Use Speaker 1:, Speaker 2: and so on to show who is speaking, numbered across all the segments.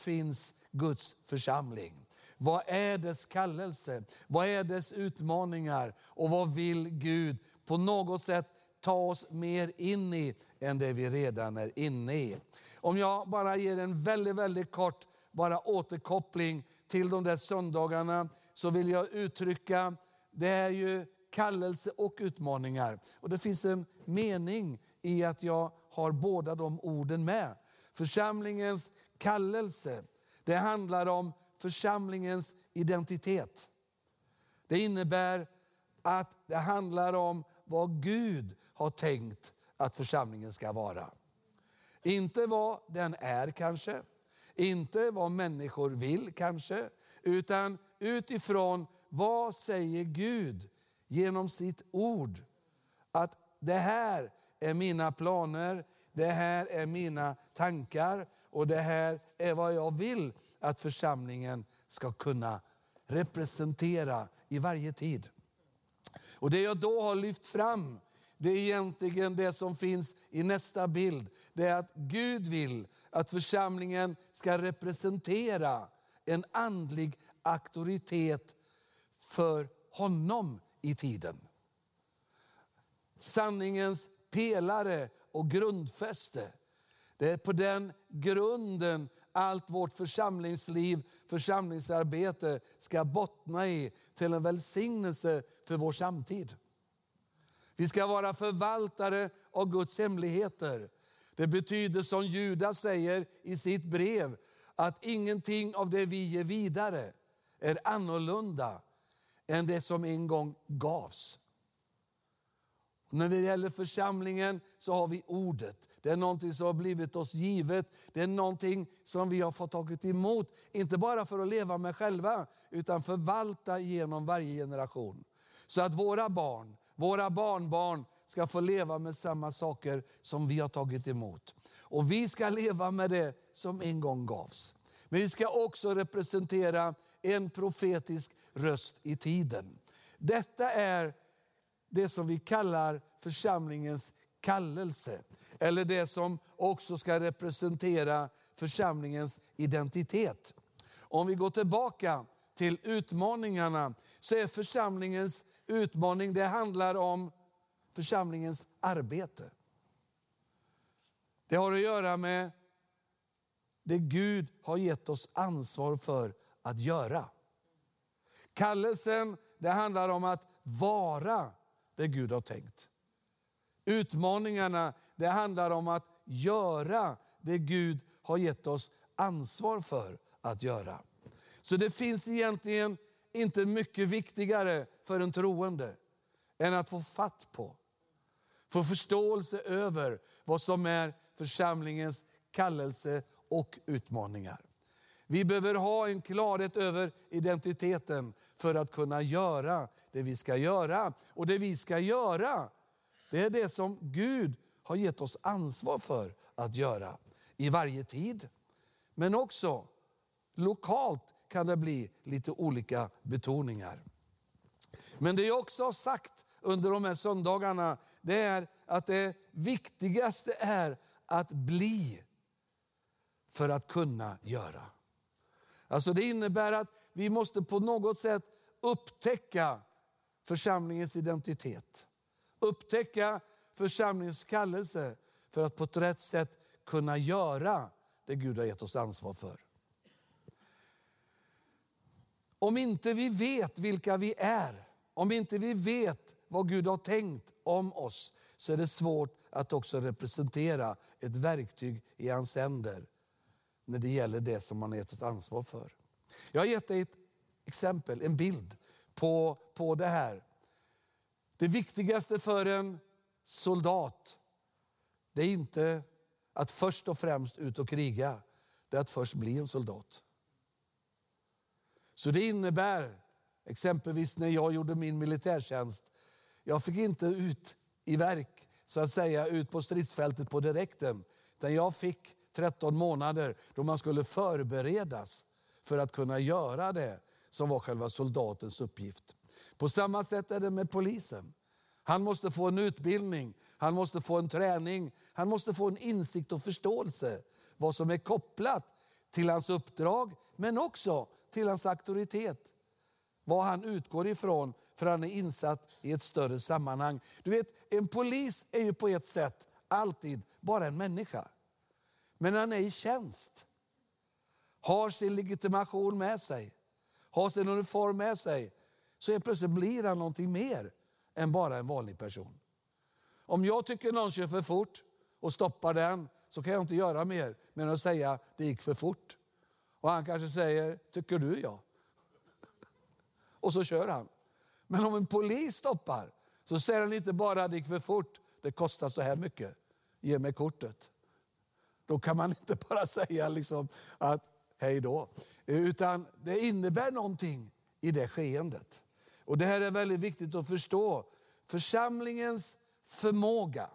Speaker 1: finns Guds församling? Vad är dess kallelse? Vad är dess utmaningar? Och vad vill Gud på något sätt ta oss mer in i än det vi redan är inne i? Om jag bara ger en väldigt, väldigt kort bara återkoppling till de där söndagarna så vill jag uttrycka, det är ju kallelse och utmaningar. Och det finns en mening i att jag har båda de orden med. Församlingens kallelse, det handlar om församlingens identitet. Det innebär att det handlar om vad Gud har tänkt att församlingen ska vara. Inte vad den är kanske, inte vad människor vill kanske, utan utifrån vad säger Gud genom sitt ord. Att det här är mina planer, det här är mina tankar och det här är vad jag vill att församlingen ska kunna representera i varje tid. Och Det jag då har lyft fram, det är egentligen det som finns i nästa bild. Det är att Gud vill att församlingen ska representera en andlig auktoritet för honom i tiden. Sanningens pelare och grundfäste. Det är på den grunden allt vårt församlingsliv, församlingsarbete ska bottna i till en välsignelse för vår samtid. Vi ska vara förvaltare av Guds hemligheter. Det betyder som Judas säger i sitt brev, att ingenting av det vi ger vidare är annorlunda än det som en gång gavs. När det gäller församlingen så har vi ordet. Det är någonting som har blivit oss givet. Det är någonting som vi har fått tagit emot. Inte bara för att leva med själva, utan förvalta genom varje generation. Så att våra barn, våra barnbarn ska få leva med samma saker som vi har tagit emot. Och vi ska leva med det som en gång gavs. Men vi ska också representera en profetisk röst i tiden. Detta är det som vi kallar församlingens kallelse. Eller det som också ska representera församlingens identitet. Om vi går tillbaka till utmaningarna så är församlingens utmaning, det handlar om församlingens arbete. Det har att göra med det Gud har gett oss ansvar för att göra. Kallelsen det handlar om att vara det Gud har tänkt. Utmaningarna det handlar om att göra det Gud har gett oss ansvar för att göra. Så det finns egentligen inte mycket viktigare för en troende än att få fatt på, få förståelse över vad som är församlingens kallelse och utmaningar. Vi behöver ha en klarhet över identiteten för att kunna göra det vi ska göra. Och det vi ska göra, det är det som Gud har gett oss ansvar för att göra i varje tid. Men också lokalt kan det bli lite olika betoningar. Men det jag också har sagt under de här söndagarna, det är att det viktigaste är att bli för att kunna göra. Alltså det innebär att vi måste på något sätt upptäcka församlingens identitet. Upptäcka församlingens kallelse för att på ett rätt sätt kunna göra det Gud har gett oss ansvar för. Om inte vi vet vilka vi är, om inte vi vet vad Gud har tänkt om oss, så är det svårt att också representera ett verktyg i hans händer när det gäller det som man har gett ett ansvar för. Jag har gett dig ett exempel, en bild på, på det här. Det viktigaste för en soldat, det är inte att först och främst ut och kriga, det är att först bli en soldat. Så det innebär, exempelvis när jag gjorde min militärtjänst, jag fick inte ut i verk, så att säga, ut på stridsfältet på direkten. Utan jag fick 13 månader då man skulle förberedas för att kunna göra det som var själva soldatens uppgift. På samma sätt är det med polisen. Han måste få en utbildning, han måste få en träning, han måste få en insikt och förståelse vad som är kopplat till hans uppdrag, men också till hans auktoritet. Vad han utgår ifrån, för han är insatt i ett större sammanhang. Du vet, en polis är ju på ett sätt alltid bara en människa. Men han är i tjänst, har sin legitimation med sig, har sin uniform med sig, så är plötsligt blir han någonting mer än bara en vanlig person. Om jag tycker någon kör för fort och stoppar den, så kan jag inte göra mer än att säga det gick för fort. Och han kanske säger, tycker du ja? Och så kör han. Men om en polis stoppar, så säger han inte bara det gick för fort, det kostar så här mycket, ge mig kortet. Då kan man inte bara säga liksom att hej då. Eh, utan det innebär någonting i det skeendet. Och Det här är väldigt viktigt att förstå. Församlingens förmåga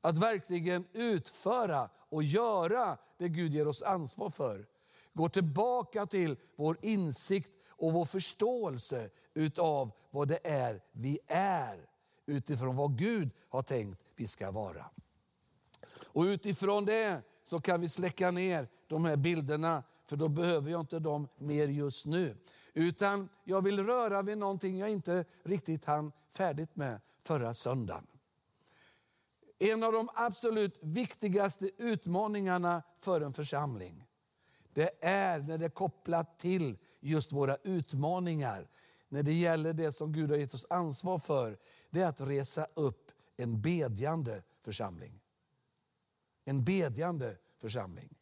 Speaker 1: att verkligen utföra och göra det Gud ger oss ansvar för går tillbaka till vår insikt och vår förståelse utav vad det är vi är utifrån vad Gud har tänkt vi ska vara. Och utifrån det så kan vi släcka ner de här bilderna, för då behöver jag inte dem mer just nu. Utan jag vill röra vid någonting jag inte riktigt hann färdigt med förra söndagen. En av de absolut viktigaste utmaningarna för en församling, det är när det är kopplat till just våra utmaningar. När det gäller det som Gud har gett oss ansvar för, det är att resa upp en bedjande församling. En bedjande församling.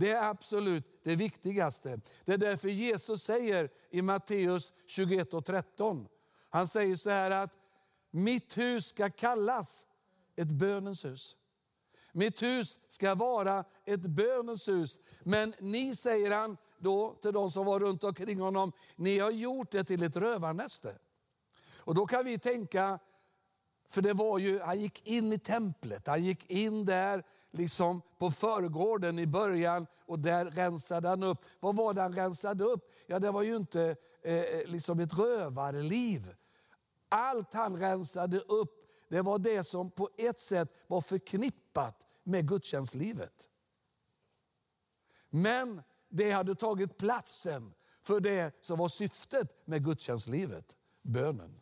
Speaker 1: Det är absolut det viktigaste. Det är därför Jesus säger i Matteus 21 och 13, han säger så här att mitt hus ska kallas ett bönens hus. Mitt hus ska vara ett bönens hus. Men ni, säger han då till de som var runt omkring honom, ni har gjort det till ett rövarnäste. Och då kan vi tänka, för det var ju, han gick in i templet, han gick in där liksom på förgården i början och där rensade han upp. Vad var det han rensade upp? Ja, det var ju inte eh, eh, liksom ett rövarliv. Allt han rensade upp, det var det som på ett sätt var förknippat med gudstjänstlivet. Men det hade tagit platsen för det som var syftet med gudstjänstlivet, bönen.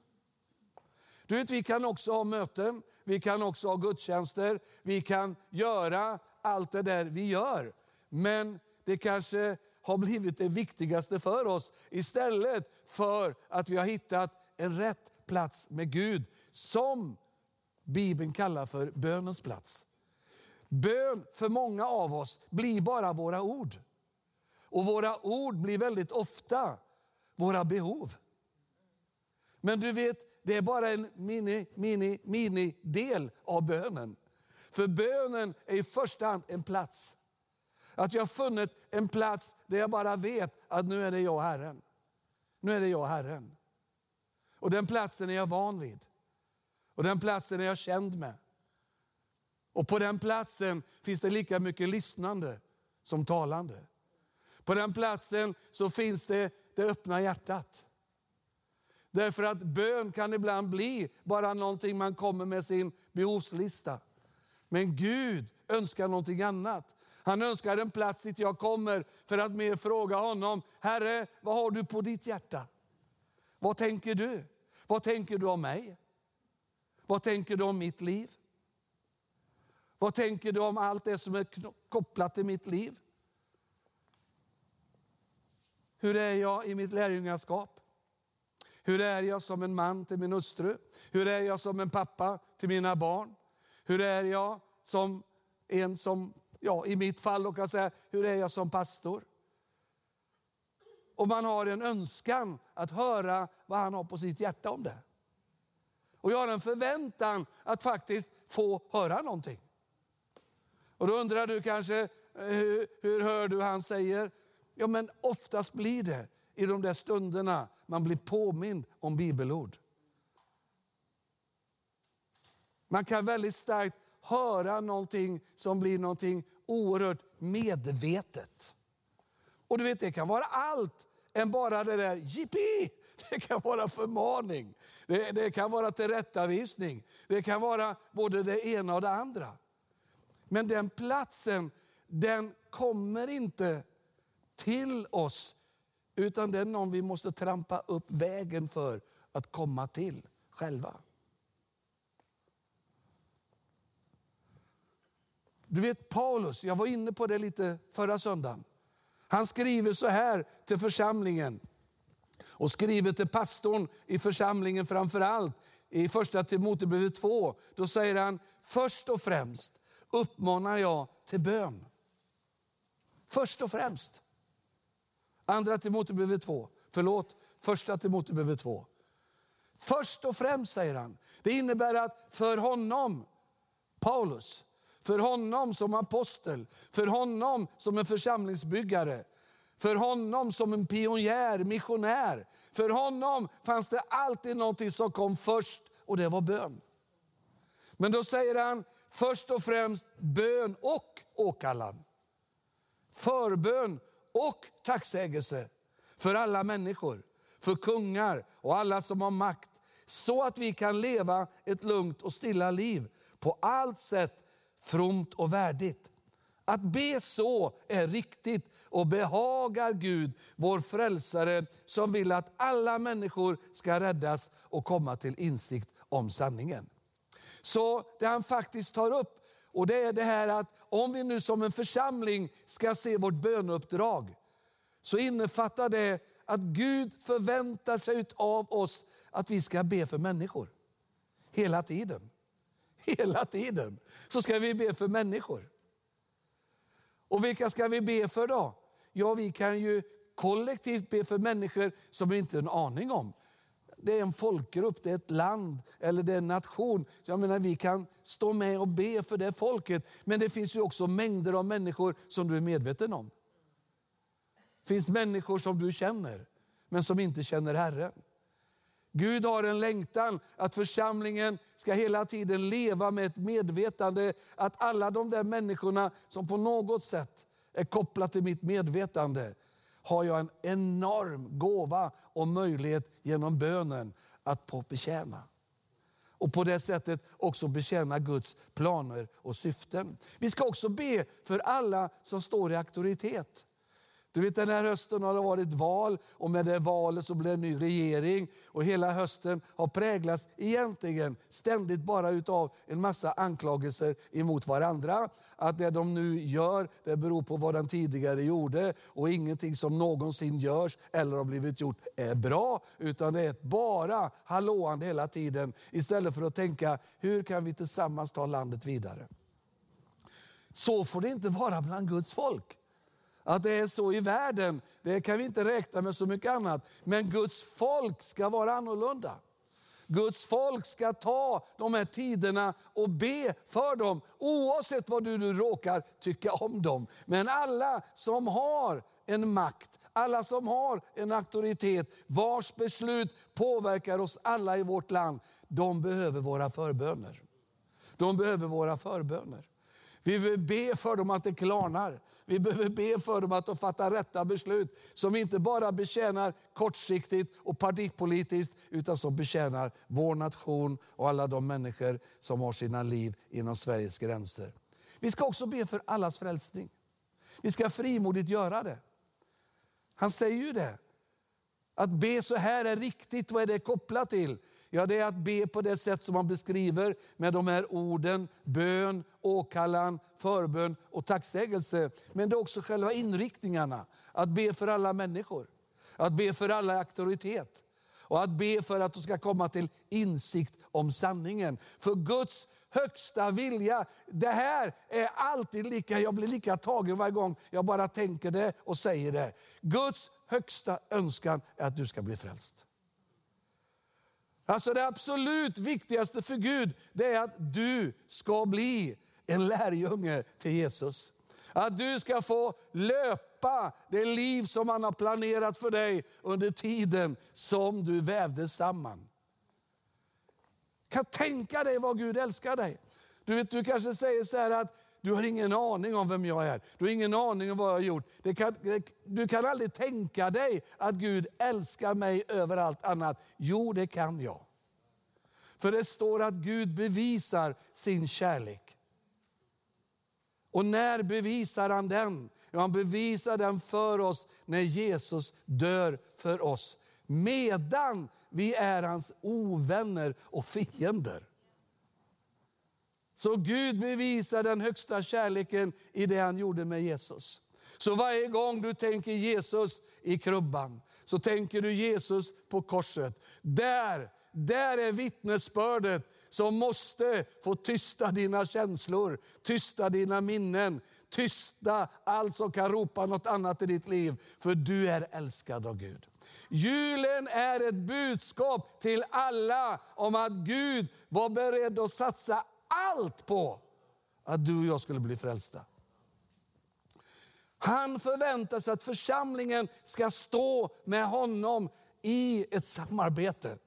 Speaker 1: Du vet, vi kan också ha möten, vi kan också ha gudstjänster, vi kan göra allt det där vi gör. Men det kanske har blivit det viktigaste för oss istället för att vi har hittat en rätt plats med Gud som Bibeln kallar för bönens plats. Bön för många av oss blir bara våra ord. Och våra ord blir väldigt ofta våra behov. Men du vet, det är bara en mini, mini, mini del av bönen. För bönen är i första hand en plats. Att jag har funnit en plats där jag bara vet att nu är det jag Herren. Nu är det jag Herren. Och den platsen är jag van vid. Och den platsen är jag känd med. Och på den platsen finns det lika mycket lyssnande som talande. På den platsen så finns det det öppna hjärtat. Därför att bön kan ibland bli bara någonting man kommer med sin behovslista. Men Gud önskar någonting annat. Han önskar en plats dit jag kommer för att mer fråga honom, Herre, vad har du på ditt hjärta? Vad tänker du? Vad tänker du om mig? Vad tänker du om mitt liv? Vad tänker du om allt det som är kopplat till mitt liv? Hur är jag i mitt lärjungaskap? Hur är jag som en man till min hustru? Hur är jag som en pappa till mina barn? Hur är jag som en som, ja i mitt fall, och kan säga, hur är jag som pastor? Och man har en önskan att höra vad han har på sitt hjärta om det. Och jag har en förväntan att faktiskt få höra någonting. Och då undrar du kanske, eh, hur, hur hör du han säger? Ja men oftast blir det i de där stunderna man blir påmind om bibelord. Man kan väldigt starkt höra någonting som blir någonting oerhört medvetet. Och du vet, det kan vara allt än bara det där jippi. Det kan vara förmaning, det, det kan vara tillrättavisning, det kan vara både det ena och det andra. Men den platsen, den kommer inte till oss, utan det är någon vi måste trampa upp vägen för att komma till själva. Du vet Paulus, jag var inne på det lite förra söndagen. Han skriver så här till församlingen och skriver till pastorn i församlingen framför allt i första Timoteusbrevet 2. Då säger han, först och främst uppmanar jag till bön. Först och främst. Andra Timoteusbrevet 2, förlåt, första Timoteusbrevet 2. Först och främst säger han, det innebär att för honom, Paulus, för honom som apostel, för honom som en församlingsbyggare, för honom som en pionjär, missionär. För honom fanns det alltid någonting som kom först och det var bön. Men då säger han först och främst bön och åkallan. Förbön och tacksägelse för alla människor, för kungar och alla som har makt. Så att vi kan leva ett lugnt och stilla liv på allt sätt fromt och värdigt. Att be så är riktigt och behagar Gud, vår frälsare, som vill att alla människor ska räddas och komma till insikt om sanningen. Så det han faktiskt tar upp, och det är det här att om vi nu som en församling ska se vårt böneuppdrag, så innefattar det att Gud förväntar sig av oss att vi ska be för människor. Hela tiden. Hela tiden så ska vi be för människor. Och vilka ska vi be för då? Ja, vi kan ju kollektivt be för människor som vi inte har en aning om. Det är en folkgrupp, det är ett land eller det är en nation. Jag menar, vi kan stå med och be för det folket. Men det finns ju också mängder av människor som du är medveten om. Det finns människor som du känner, men som inte känner Herren. Gud har en längtan att församlingen ska hela tiden leva med ett medvetande att alla de där människorna som på något sätt är kopplade till mitt medvetande har jag en enorm gåva och möjlighet genom bönen att få betjäna. Och på det sättet också betjäna Guds planer och syften. Vi ska också be för alla som står i auktoritet. Du vet den här hösten har det varit val och med det valet så blev det en ny regering. Och hela hösten har präglats egentligen ständigt bara utav en massa anklagelser emot varandra. Att det de nu gör, det beror på vad den tidigare gjorde. Och ingenting som någonsin görs eller har blivit gjort är bra. Utan det är bara hallåande hela tiden. Istället för att tänka, hur kan vi tillsammans ta landet vidare? Så får det inte vara bland Guds folk. Att det är så i världen, det kan vi inte räkna med så mycket annat. Men Guds folk ska vara annorlunda. Guds folk ska ta de här tiderna och be för dem, oavsett vad du nu råkar tycka om dem. Men alla som har en makt, alla som har en auktoritet, vars beslut påverkar oss alla i vårt land, de behöver våra förböner. De behöver våra förböner. Vi vill be för dem att det klarnar. Vi behöver be för dem att de fattar rätta beslut som inte bara betjänar kortsiktigt och partipolitiskt utan som betjänar vår nation och alla de människor som har sina liv inom Sveriges gränser. Vi ska också be för allas frälsning. Vi ska frimodigt göra det. Han säger ju det. Att be så här är riktigt, vad är det kopplat till? Ja, det är att be på det sätt som man beskriver med de här orden, bön, åkallan, förbön och tacksägelse. Men det är också själva inriktningarna. Att be för alla människor, att be för alla auktoritet och att be för att de ska komma till insikt om sanningen. För Guds högsta vilja, det här är alltid lika, jag blir lika tagen varje gång jag bara tänker det och säger det. Guds högsta önskan är att du ska bli frälst. Alltså det absolut viktigaste för Gud, det är att du ska bli en lärjunge till Jesus. Att du ska få löpa det liv som han har planerat för dig under tiden som du vävdes samman. Kan tänka dig vad Gud älskar dig. Du, vet, du kanske säger så här att du har ingen aning om vem jag är. Du har ingen aning om vad jag har gjort. Kan, du kan aldrig tänka dig att Gud älskar mig över allt annat. Jo, det kan jag. För det står att Gud bevisar sin kärlek. Och när bevisar han den? Ja, han bevisar den för oss när Jesus dör för oss. Medan vi är hans ovänner och fiender. Så Gud bevisar den högsta kärleken i det han gjorde med Jesus. Så varje gång du tänker Jesus i krubban, så tänker du Jesus på korset. Där, där är vittnesbördet som måste få tysta dina känslor, tysta dina minnen, tysta allt som kan ropa något annat i ditt liv. För du är älskad av Gud. Julen är ett budskap till alla om att Gud var beredd att satsa allt på att du och jag skulle bli frälsta. Han förväntar sig att församlingen ska stå med honom i ett samarbete.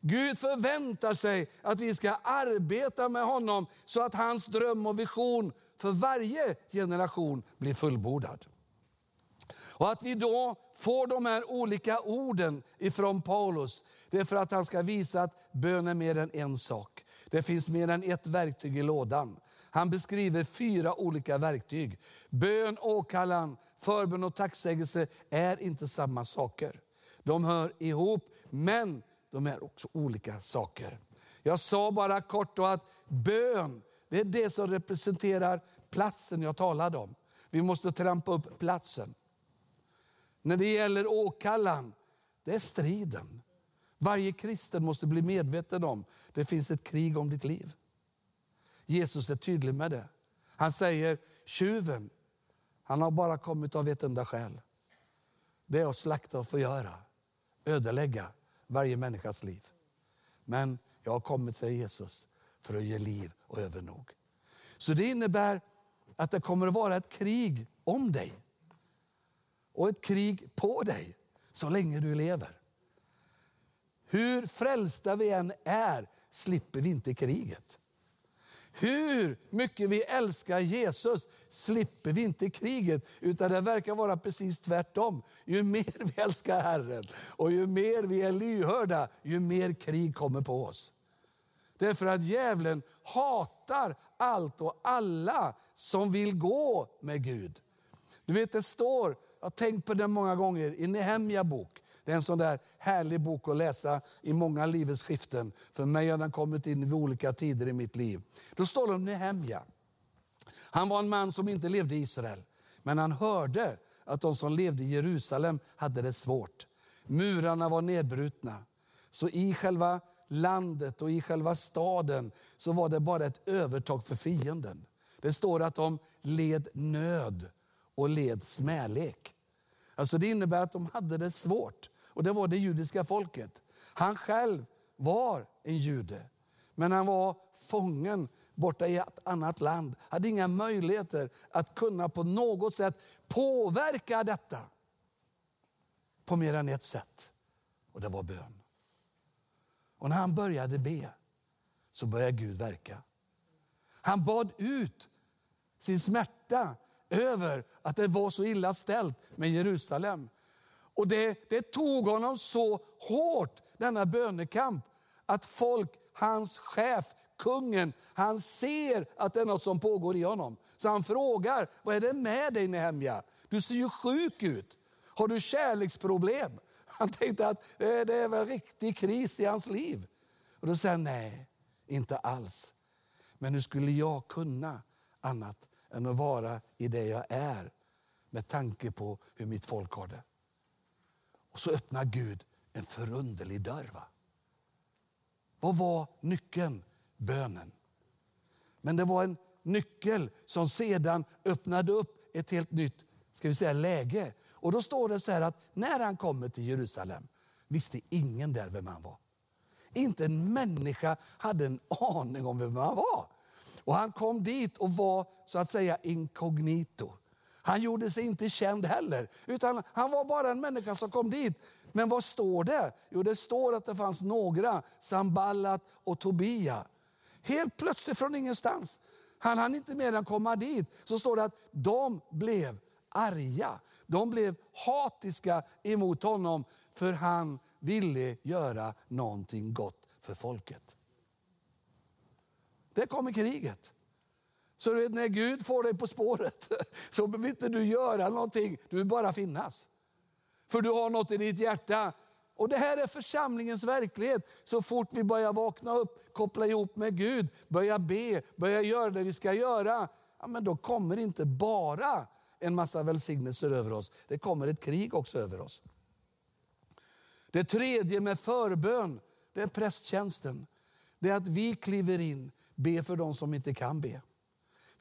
Speaker 1: Gud förväntar sig att vi ska arbeta med honom så att hans dröm och vision för varje generation blir fullbordad. Och att vi då får de här olika orden ifrån Paulus, det är för att han ska visa att bön är mer än en sak. Det finns mer än ett verktyg i lådan. Han beskriver fyra olika verktyg. Bön, åkallan, förbön och tacksägelse är inte samma saker. De hör ihop, men de är också olika saker. Jag sa bara kort då att bön, det är det som representerar platsen jag talade om. Vi måste trampa upp platsen. När det gäller åkallan, det är striden. Varje kristen måste bli medveten om det finns ett krig om ditt liv. Jesus är tydlig med det. Han säger, tjuven, han har bara kommit av ett enda skäl. Det är att slakta och förgöra, ödelägga varje människas liv. Men jag har kommit, säger Jesus, för att ge liv och övernog. Så det innebär att det kommer att vara ett krig om dig. Och ett krig på dig, så länge du lever. Hur frälsta vi än är slipper vi inte kriget. Hur mycket vi älskar Jesus slipper vi inte kriget, utan det verkar vara precis tvärtom. Ju mer vi älskar Herren och ju mer vi är lyhörda, ju mer krig kommer på oss. Därför att djävulen hatar allt och alla som vill gå med Gud. Du vet, det står, jag har tänkt på det många gånger, i Nehemja bok. Det är en sån där härlig bok att läsa i många livets skiften. För mig har den kommit in vid olika tider i mitt liv. Då står det om Nehemja. Han var en man som inte levde i Israel. Men han hörde att de som levde i Jerusalem hade det svårt. Murarna var nedbrutna. Så i själva landet och i själva staden så var det bara ett övertag för fienden. Det står att de led nöd och led smälek. Alltså det innebär att de hade det svårt. Och det var det judiska folket. Han själv var en jude. Men han var fången borta i ett annat land. Hade inga möjligheter att kunna på något sätt påverka detta. På mer än ett sätt. Och det var bön. Och när han började be så började Gud verka. Han bad ut sin smärta över att det var så illa ställt med Jerusalem. Och det, det tog honom så hårt, denna bönekamp, att folk, hans chef, kungen, han ser att det är något som pågår i honom. Så han frågar, vad är det med dig Nehemja? Du ser ju sjuk ut. Har du kärleksproblem? Han tänkte att eh, det är väl riktig kris i hans liv. Och då säger han, nej, inte alls. Men hur skulle jag kunna annat än att vara i det jag är med tanke på hur mitt folk har det? Och så öppnar Gud en förunderlig dörr. Va? Vad var nyckeln? Bönen. Men det var en nyckel som sedan öppnade upp ett helt nytt ska vi säga, läge. Och då står det så här att när han kommer till Jerusalem visste ingen där vem han var. Inte en människa hade en aning om vem han var. Och han kom dit och var så att säga inkognito. Han gjorde sig inte känd heller, utan han var bara en människa som kom dit. Men vad står det? Jo, det står att det fanns några, Samballat och Tobia. Helt plötsligt från ingenstans. Han hann inte mer än komma dit. Så står det att de blev arga. De blev hatiska emot honom för han ville göra någonting gott för folket. Det kommer kriget. Så du vet, när Gud får dig på spåret så behöver inte du göra någonting, du vill bara finnas. För du har något i ditt hjärta. Och Det här är församlingens verklighet. Så fort vi börjar vakna upp, koppla ihop med Gud, börja be, börja göra det vi ska göra, ja, men då kommer inte bara en massa välsignelser över oss. Det kommer ett krig också över oss. Det tredje med förbön, det är prästtjänsten. Det är att vi kliver in, ber för dem som inte kan be.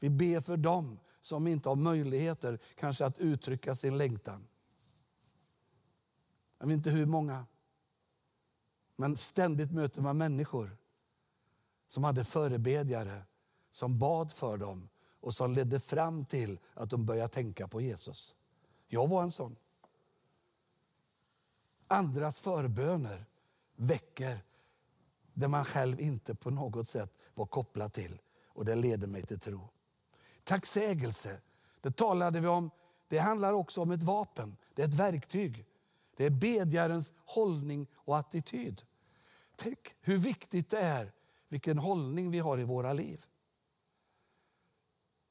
Speaker 1: Vi ber för dem som inte har möjligheter kanske att uttrycka sin längtan. Jag vet inte hur många, men ständigt möter man människor som hade förebedjare som bad för dem och som ledde fram till att de började tänka på Jesus. Jag var en sån. Andras förböner väcker det man själv inte på något sätt var kopplad till. Och det leder mig till tro. Tacksägelse, det talade vi om. Det handlar också om ett vapen, det är ett verktyg. Det är bedjarens hållning och attityd. Tänk hur viktigt det är vilken hållning vi har i våra liv.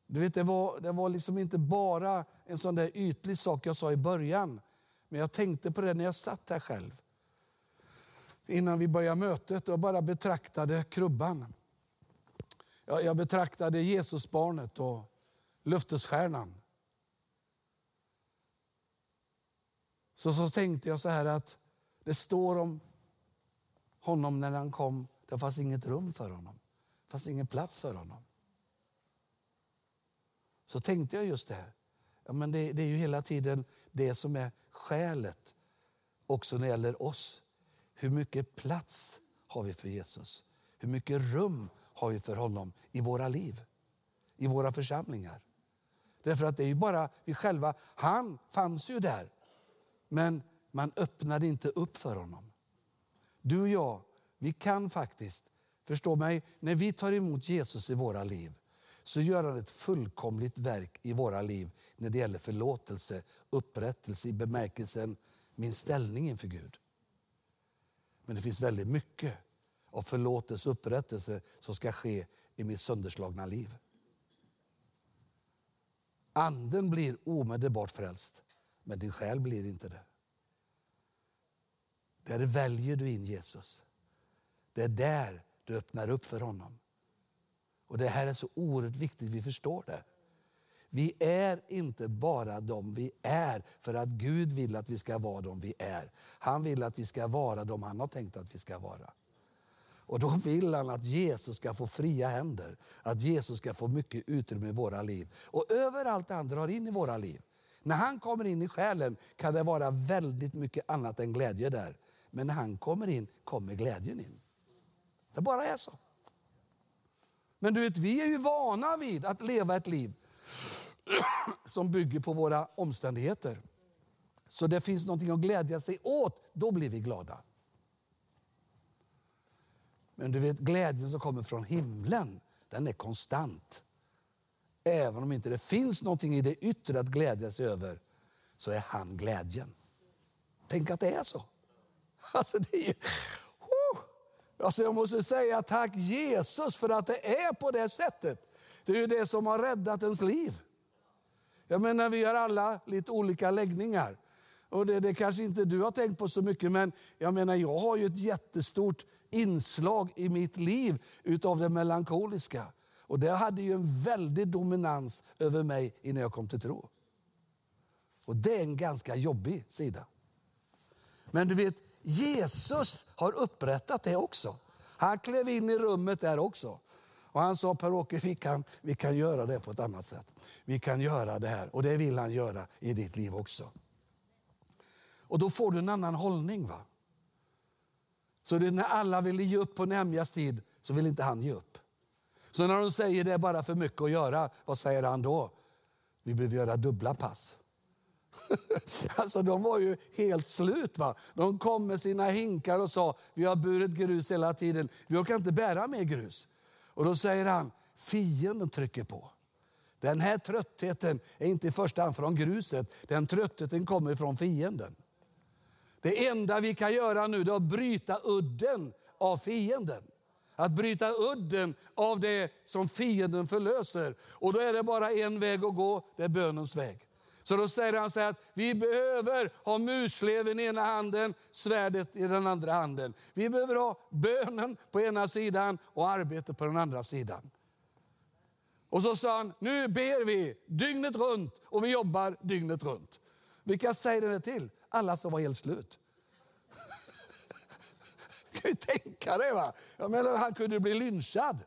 Speaker 1: Du vet, det var, det var liksom inte bara en sån där ytlig sak jag sa i början. Men jag tänkte på det när jag satt här själv. Innan vi började mötet och bara betraktade krubban. Jag, jag betraktade Jesusbarnet och löftesstjärnan. Så, så tänkte jag så här att det står om honom när han kom. Det fanns inget rum för honom. Det fanns ingen plats för honom. Så tänkte jag just det här. Ja, men det, det är ju hela tiden det som är skälet också när det gäller oss. Hur mycket plats har vi för Jesus? Hur mycket rum har vi för honom i våra liv? I våra församlingar? Därför att det är ju bara vi själva. Han fanns ju där. Men man öppnade inte upp för honom. Du och jag, vi kan faktiskt, förstå mig, när vi tar emot Jesus i våra liv så gör han ett fullkomligt verk i våra liv när det gäller förlåtelse, upprättelse i bemärkelsen min ställning inför Gud. Men det finns väldigt mycket av förlåtelse och upprättelse som ska ske i mitt sönderslagna liv. Anden blir omedelbart frälst, men din själ blir inte det. Där väljer du in Jesus. Det är där du öppnar upp för honom. Och Det här är så oerhört viktigt vi förstår det. Vi är inte bara de vi är för att Gud vill att vi ska vara de vi är. Han vill att vi ska vara de han har tänkt att vi ska vara. Och då vill han att Jesus ska få fria händer, att Jesus ska få mycket utrymme i våra liv. Och överallt han drar in i våra liv. När han kommer in i själen kan det vara väldigt mycket annat än glädje där. Men när han kommer in kommer glädjen in. Det bara är så. Men du vet, vi är ju vana vid att leva ett liv som bygger på våra omständigheter. Så det finns någonting att glädja sig åt, då blir vi glada. Men du vet, glädjen som kommer från himlen, den är konstant. Även om inte det finns någonting i det yttre att glädjas över, så är han glädjen. Tänk att det är så. Alltså det är ju, Alltså jag måste säga tack Jesus för att det är på det sättet. Det är ju det som har räddat ens liv. Jag menar, vi har alla lite olika läggningar. Och det, det kanske inte du har tänkt på så mycket, men jag menar, jag har ju ett jättestort inslag i mitt liv utav det melankoliska. Och det hade ju en väldig dominans över mig innan jag kom till tro. Och det är en ganska jobbig sida. Men du vet, Jesus har upprättat det också. Han klev in i rummet där också. Och han sa, Per-Åke, vi kan, vi kan göra det på ett annat sätt. Vi kan göra det här och det vill han göra i ditt liv också. Och då får du en annan hållning. va? Så det när alla ville ge upp på Nehemjas tid så vill inte han ge upp. Så när de säger det är bara för mycket att göra, vad säger han då? Vi behöver göra dubbla pass. alltså de var ju helt slut. va. De kom med sina hinkar och sa, vi har burit grus hela tiden, vi orkar inte bära mer grus. Och då säger han, fienden trycker på. Den här tröttheten är inte i första hand från gruset, den tröttheten kommer från fienden. Det enda vi kan göra nu är att bryta udden av fienden. Att bryta udden av det som fienden förlöser. Och då är det bara en väg att gå, det är bönens väg. Så då säger han så här att vi behöver ha musleven i ena handen, svärdet i den andra handen. Vi behöver ha bönen på ena sidan och arbetet på den andra sidan. Och så sa han, nu ber vi dygnet runt och vi jobbar dygnet runt. Vilka säger det till? Alla som var helt slut. kan ju tänka dig. Va? Jag menar, han kunde bli lynchad.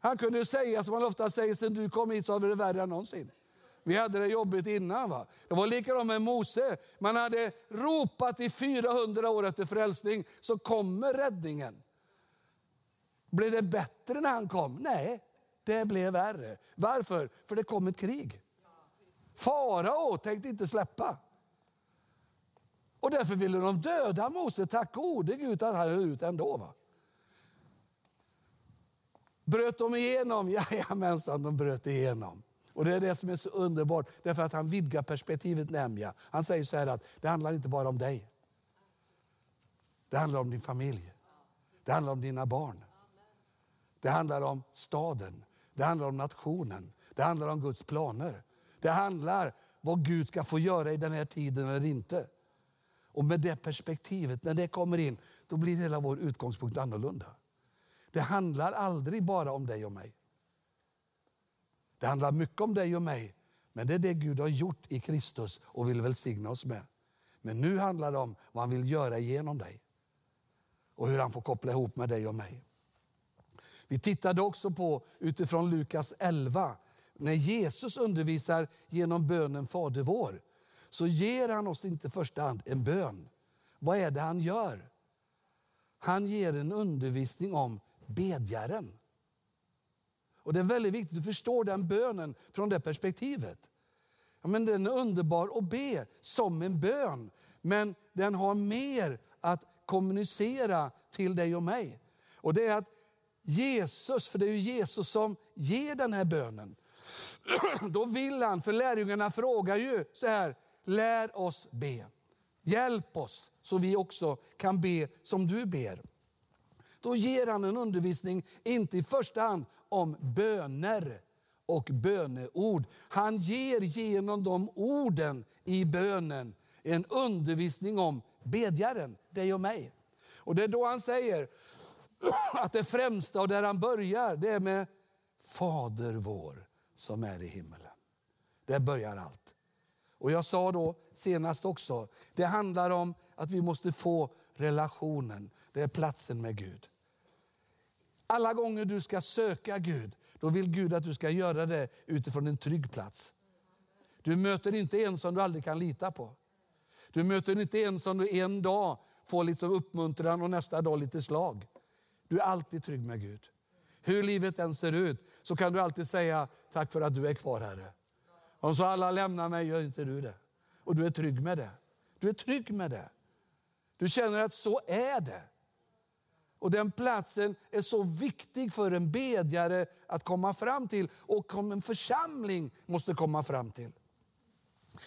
Speaker 1: Han kunde säga som man ofta säger, sen du kom hit så har vi det värre än någonsin. Vi hade det jobbigt innan. Va? Det var likadant med Mose. Man hade ropat i 400 år efter frälsning, så kommer räddningen. Blev det bättre när han kom? Nej, det blev värre. Varför? För det kom ett krig. Farao tänkte inte släppa. Och därför ville de döda Mose. Tack gode Gud att han höll ut ändå. Va? Bröt de igenom? Jajamensan, de bröt igenom. Och Det är det som är så underbart, därför att han vidgar perspektivet Nämligen. Han säger så här att det handlar inte bara om dig. Det handlar om din familj. Det handlar om dina barn. Det handlar om staden. Det handlar om nationen. Det handlar om Guds planer. Det handlar om vad Gud ska få göra i den här tiden eller inte. Och med det perspektivet, när det kommer in, då blir hela vår utgångspunkt annorlunda. Det handlar aldrig bara om dig och mig. Det handlar mycket om dig och mig, men det är det Gud har gjort i Kristus och vill välsigna oss med. Men nu handlar det om vad han vill göra genom dig och hur han får koppla ihop med dig och mig. Vi tittade också på utifrån Lukas 11, när Jesus undervisar genom bönen Fader vår, så ger han oss inte i första hand en bön. Vad är det han gör? Han ger en undervisning om bedjaren. Och Det är väldigt viktigt att förstå den bönen från det perspektivet. Ja, men den är underbar att be som en bön, men den har mer att kommunicera till dig och mig. Och det är att Jesus, för det är ju Jesus som ger den här bönen. Då vill han, för lärjungarna frågar ju så här, lär oss be. Hjälp oss så vi också kan be som du ber. Då ger han en undervisning, inte i första hand om böner och böneord. Han ger genom de orden i bönen en undervisning om bedjaren, dig och mig. Och Det är då han säger att det främsta och där han börjar, det är med Fader vår som är i himmelen. Där börjar allt. Och Jag sa då senast också, det handlar om att vi måste få relationen. Det är platsen med Gud. Alla gånger du ska söka Gud, då vill Gud att du ska göra det utifrån en trygg plats. Du möter inte en som du aldrig kan lita på. Du möter inte en som du en dag får lite uppmuntran och nästa dag lite slag. Du är alltid trygg med Gud. Hur livet än ser ut så kan du alltid säga tack för att du är kvar Herre. Om så alla lämnar mig gör inte du det. Och du är trygg med det. Du är trygg med det. Du känner att så är det. Och Den platsen är så viktig för en bedjare att komma fram till och som en församling måste komma fram till.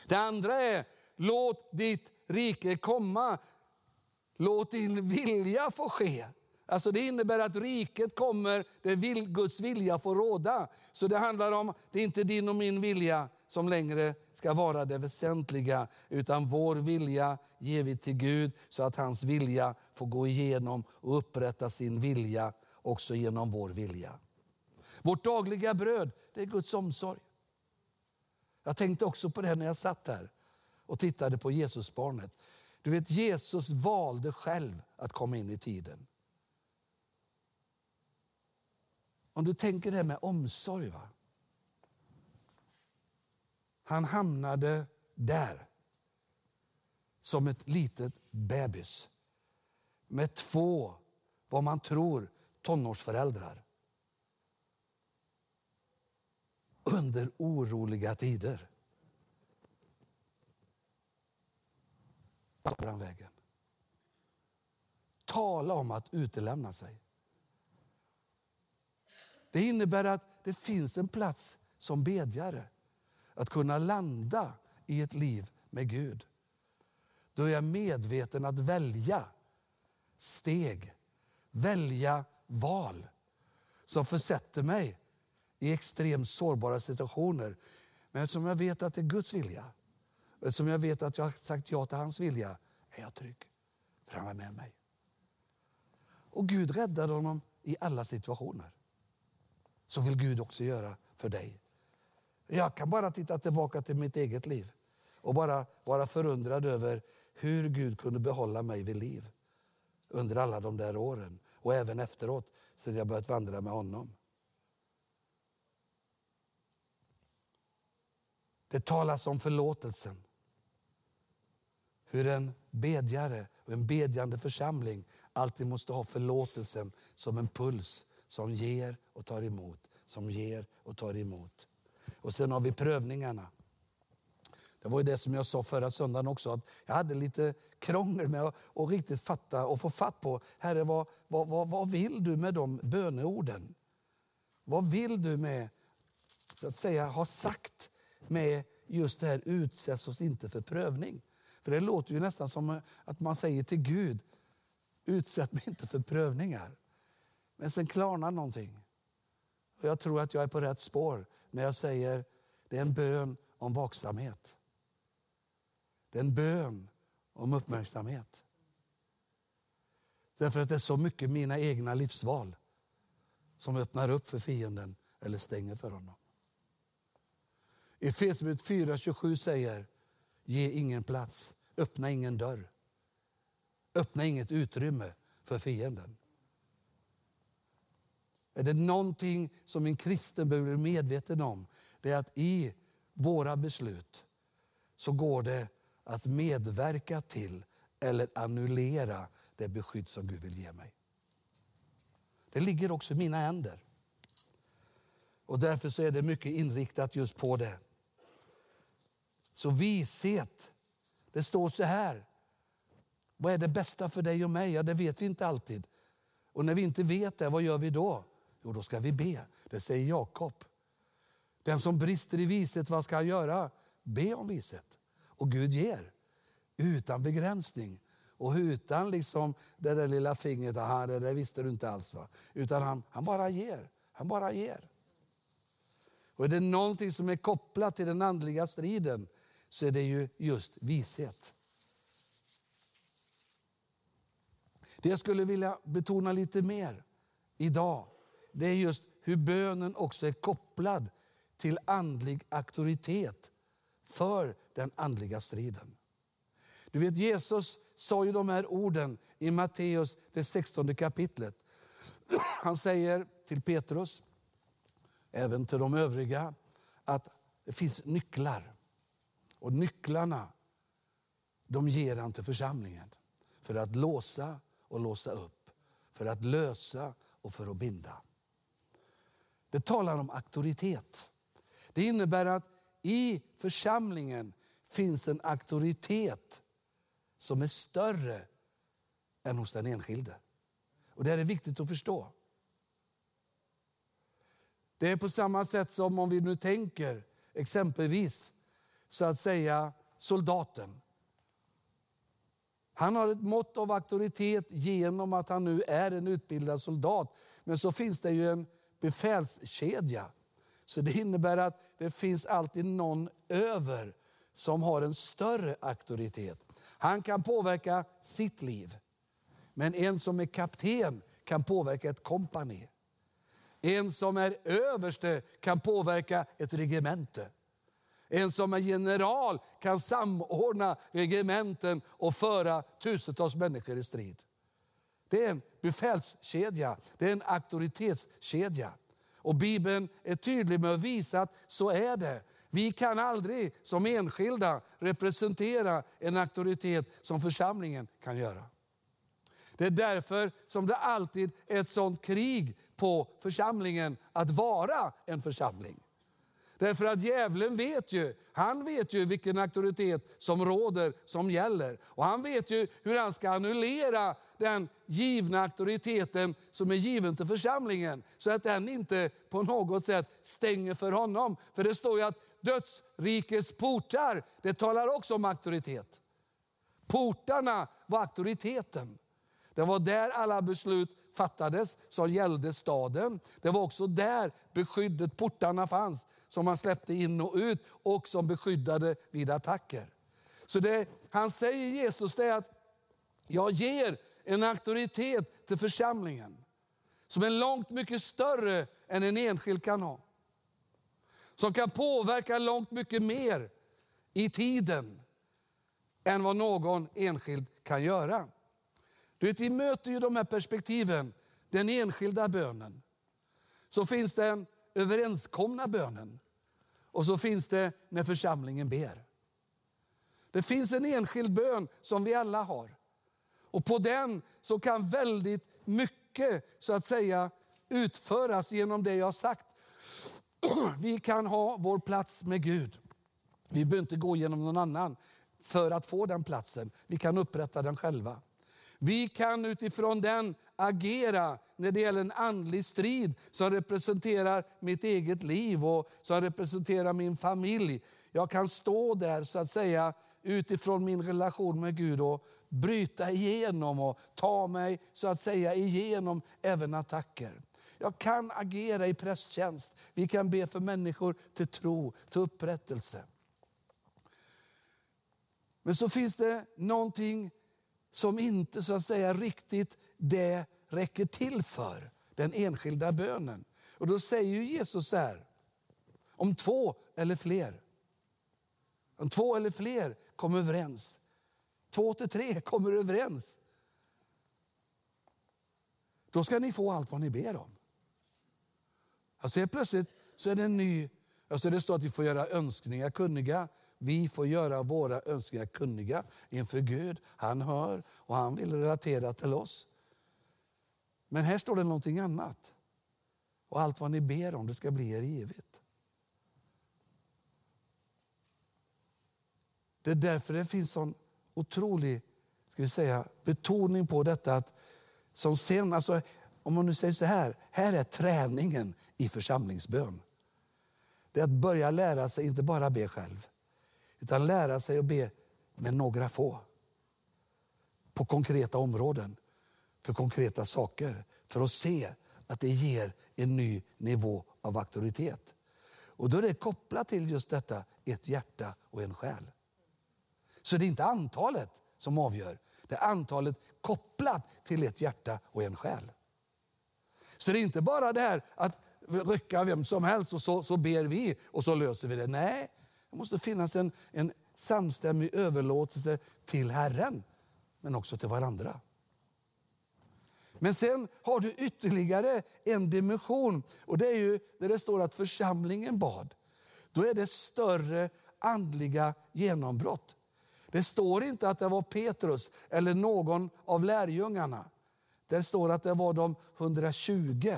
Speaker 1: Det andra är, låt ditt rike komma. Låt din vilja få ske. Alltså det innebär att riket kommer där Guds vilja får råda. Så det handlar om, det är inte din och min vilja som längre ska vara det väsentliga, utan vår vilja ger vi till Gud så att hans vilja får gå igenom och upprätta sin vilja också genom vår vilja. Vårt dagliga bröd, det är Guds omsorg. Jag tänkte också på det när jag satt här och tittade på Jesusbarnet. Du vet, Jesus valde själv att komma in i tiden. Om du tänker det här med omsorg. Va? Han hamnade där som ett litet bebis med två, vad man tror, tonårsföräldrar. Under oroliga tider. På han vägen. Tala om att utelämna sig. Det innebär att det finns en plats som bedjare. Att kunna landa i ett liv med Gud. Då är jag medveten att välja steg. Välja val som försätter mig i extremt sårbara situationer. Men eftersom jag vet att det är Guds vilja, eftersom jag vet att jag har sagt ja till hans vilja, är jag trygg. För han är med mig. Och Gud räddade honom i alla situationer. Så vill Gud också göra för dig. Jag kan bara titta tillbaka till mitt eget liv och bara vara förundrad över hur Gud kunde behålla mig vid liv under alla de där åren och även efteråt, sedan jag börjat vandra med honom. Det talas om förlåtelsen. Hur en bedjare och en bedjande församling alltid måste ha förlåtelsen som en puls som ger och tar emot, som ger och tar emot. Och sen har vi prövningarna. Det var ju det som jag sa förra söndagen också, att jag hade lite krångel med att, och riktigt fatta och få fatt på, Herre vad, vad, vad, vad vill du med de böneorden? Vad vill du med, så att säga, ha sagt med just det här utsätts oss inte för prövning? För det låter ju nästan som att man säger till Gud, utsätt mig inte för prövningar. Men sen klarnar någonting. Och jag tror att jag är på rätt spår när jag säger, det är en bön om vaksamhet. Det är en bön om uppmärksamhet. Därför att det är så mycket mina egna livsval som öppnar upp för fienden eller stänger för honom. Efesierbrevet 4.27 säger, ge ingen plats, öppna ingen dörr. Öppna inget utrymme för fienden. Är det någonting som en kristen behöver bli medveten om, det är att i våra beslut så går det att medverka till eller annullera det beskydd som Gud vill ge mig. Det ligger också i mina händer. Och därför så är det mycket inriktat just på det. Så vishet, det står så här. Vad är det bästa för dig och mig? Ja, det vet vi inte alltid. Och när vi inte vet det, vad gör vi då? Jo, då ska vi be. Det säger Jakob. Den som brister i vishet, vad ska han göra? Be om vishet. Och Gud ger. Utan begränsning. Och utan liksom det där lilla fingret, aha, det där visste du inte alls. Va? Utan han, han bara ger. Han bara ger. Och är det någonting som är kopplat till den andliga striden så är det ju just vishet. Det jag skulle vilja betona lite mer idag, det är just hur bönen också är kopplad till andlig auktoritet för den andliga striden. Du vet Jesus sa ju de här orden i Matteus det 16 kapitlet. Han säger till Petrus, även till de övriga, att det finns nycklar. Och nycklarna de ger han till församlingen för att låsa och låsa upp, för att lösa och för att binda. Det talar om auktoritet. Det innebär att i församlingen finns en auktoritet som är större än hos den enskilde. Och Det är viktigt att förstå. Det är på samma sätt som om vi nu tänker exempelvis så att säga soldaten. Han har ett mått av auktoritet genom att han nu är en utbildad soldat. Men så finns det ju en befälskedja. Så det innebär att det finns alltid någon över som har en större auktoritet. Han kan påverka sitt liv. Men en som är kapten kan påverka ett kompani. En som är överste kan påverka ett regemente. En som är general kan samordna regementen och föra tusentals människor i strid. Det är en befälskedja, det är en auktoritetskedja. Och Bibeln är tydlig med att visa att så är det. Vi kan aldrig som enskilda representera en auktoritet som församlingen kan göra. Det är därför som det alltid är ett sånt krig på församlingen att vara en församling. Därför att djävulen vet ju, han vet ju vilken auktoritet som råder, som gäller. Och han vet ju hur han ska annullera den givna auktoriteten som är given till församlingen. Så att den inte på något sätt stänger för honom. För det står ju att dödsrikets portar, det talar också om auktoritet. Portarna var auktoriteten. Det var där alla beslut fattades som gällde staden. Det var också där beskyddet, portarna fanns som man släppte in och ut och som beskyddade vid attacker. Så det han säger Jesus det är att jag ger en auktoritet till församlingen som är långt mycket större än en enskild kan ha. Som kan påverka långt mycket mer i tiden än vad någon enskild kan göra. Du vet, vi möter ju de här perspektiven, den enskilda bönen. Så finns den överenskomna bönen och så finns det när församlingen ber. Det finns en enskild bön som vi alla har. Och på den så kan väldigt mycket så att säga utföras genom det jag har sagt. Vi kan ha vår plats med Gud. Vi behöver inte gå genom någon annan för att få den platsen. Vi kan upprätta den själva. Vi kan utifrån den agera när det gäller en andlig strid som representerar mitt eget liv och som representerar min familj. Jag kan stå där så att säga utifrån min relation med Gud och bryta igenom och ta mig så att säga igenom även attacker. Jag kan agera i prästtjänst. Vi kan be för människor till tro, till upprättelse. Men så finns det någonting som inte så att säga riktigt det räcker till för, den enskilda bönen. Och då säger Jesus så här, om två eller fler, om två eller fler kommer överens, två till tre kommer överens, då ska ni få allt vad ni ber om. Alltså helt plötsligt så är det en ny, alltså det står att vi får göra önskningar kunniga, vi får göra våra önskningar kunniga inför Gud. Han hör och han vill relatera till oss. Men här står det någonting annat. Och allt vad ni ber om, det ska bli er givet. Det är därför det finns sån otrolig ska vi säga, betoning på detta att som sen, alltså, om man nu säger så här, här är träningen i församlingsbön. Det är att börja lära sig inte bara be själv, utan lära sig att be med några få. På konkreta områden, för konkreta saker. För att se att det ger en ny nivå av auktoritet. Och då är det kopplat till just detta, ett hjärta och en själ. Så det är inte antalet som avgör, det är antalet kopplat till ett hjärta och en själ. Så det är inte bara det här att rycka vem som helst och så, så ber vi och så löser vi det. Nej, det måste finnas en, en samstämmig överlåtelse till Herren, men också till varandra. Men sen har du ytterligare en dimension och det är ju där det står att församlingen bad. Då är det större andliga genombrott. Det står inte att det var Petrus eller någon av lärjungarna. Det står att det var de 120,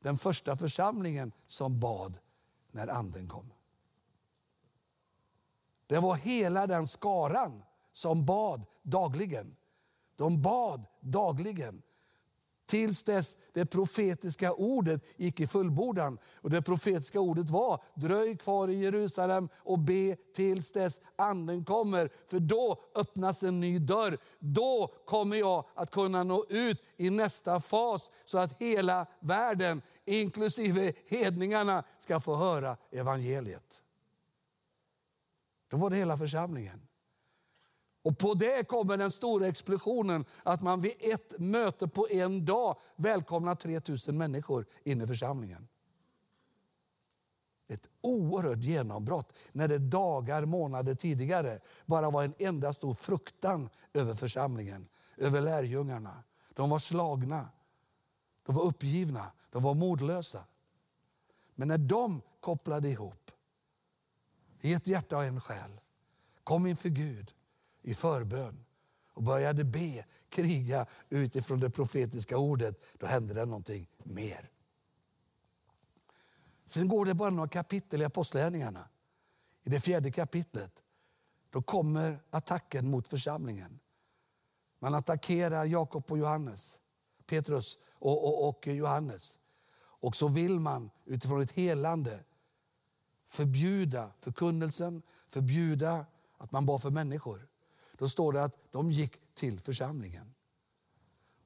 Speaker 1: den första församlingen, som bad när anden kom. Det var hela den skaran som bad dagligen. De bad dagligen tills dess det profetiska ordet gick i fullbordan. Och det profetiska ordet var, dröj kvar i Jerusalem och be tills dess anden kommer. För då öppnas en ny dörr. Då kommer jag att kunna nå ut i nästa fas så att hela världen, inklusive hedningarna, ska få höra evangeliet. Då var det hela församlingen. Och på det kommer den stora explosionen att man vid ett möte på en dag välkomnar 3000 människor in i församlingen. Ett oerhört genombrott när det dagar, månader tidigare bara var en enda stor fruktan över församlingen, över lärjungarna. De var slagna, de var uppgivna, de var modlösa. Men när de kopplade ihop i ett hjärta och en själ, kom inför Gud i förbön och började be, kriga utifrån det profetiska ordet, då hände det någonting mer. Sen går det bara några kapitel i Apostlagärningarna. I det fjärde kapitlet då kommer attacken mot församlingen. Man attackerar Jakob och Johannes, Petrus och, och, och Johannes. Och så vill man utifrån ett helande förbjuda förkunnelsen, förbjuda att man bad för människor. Då står det att de gick till församlingen.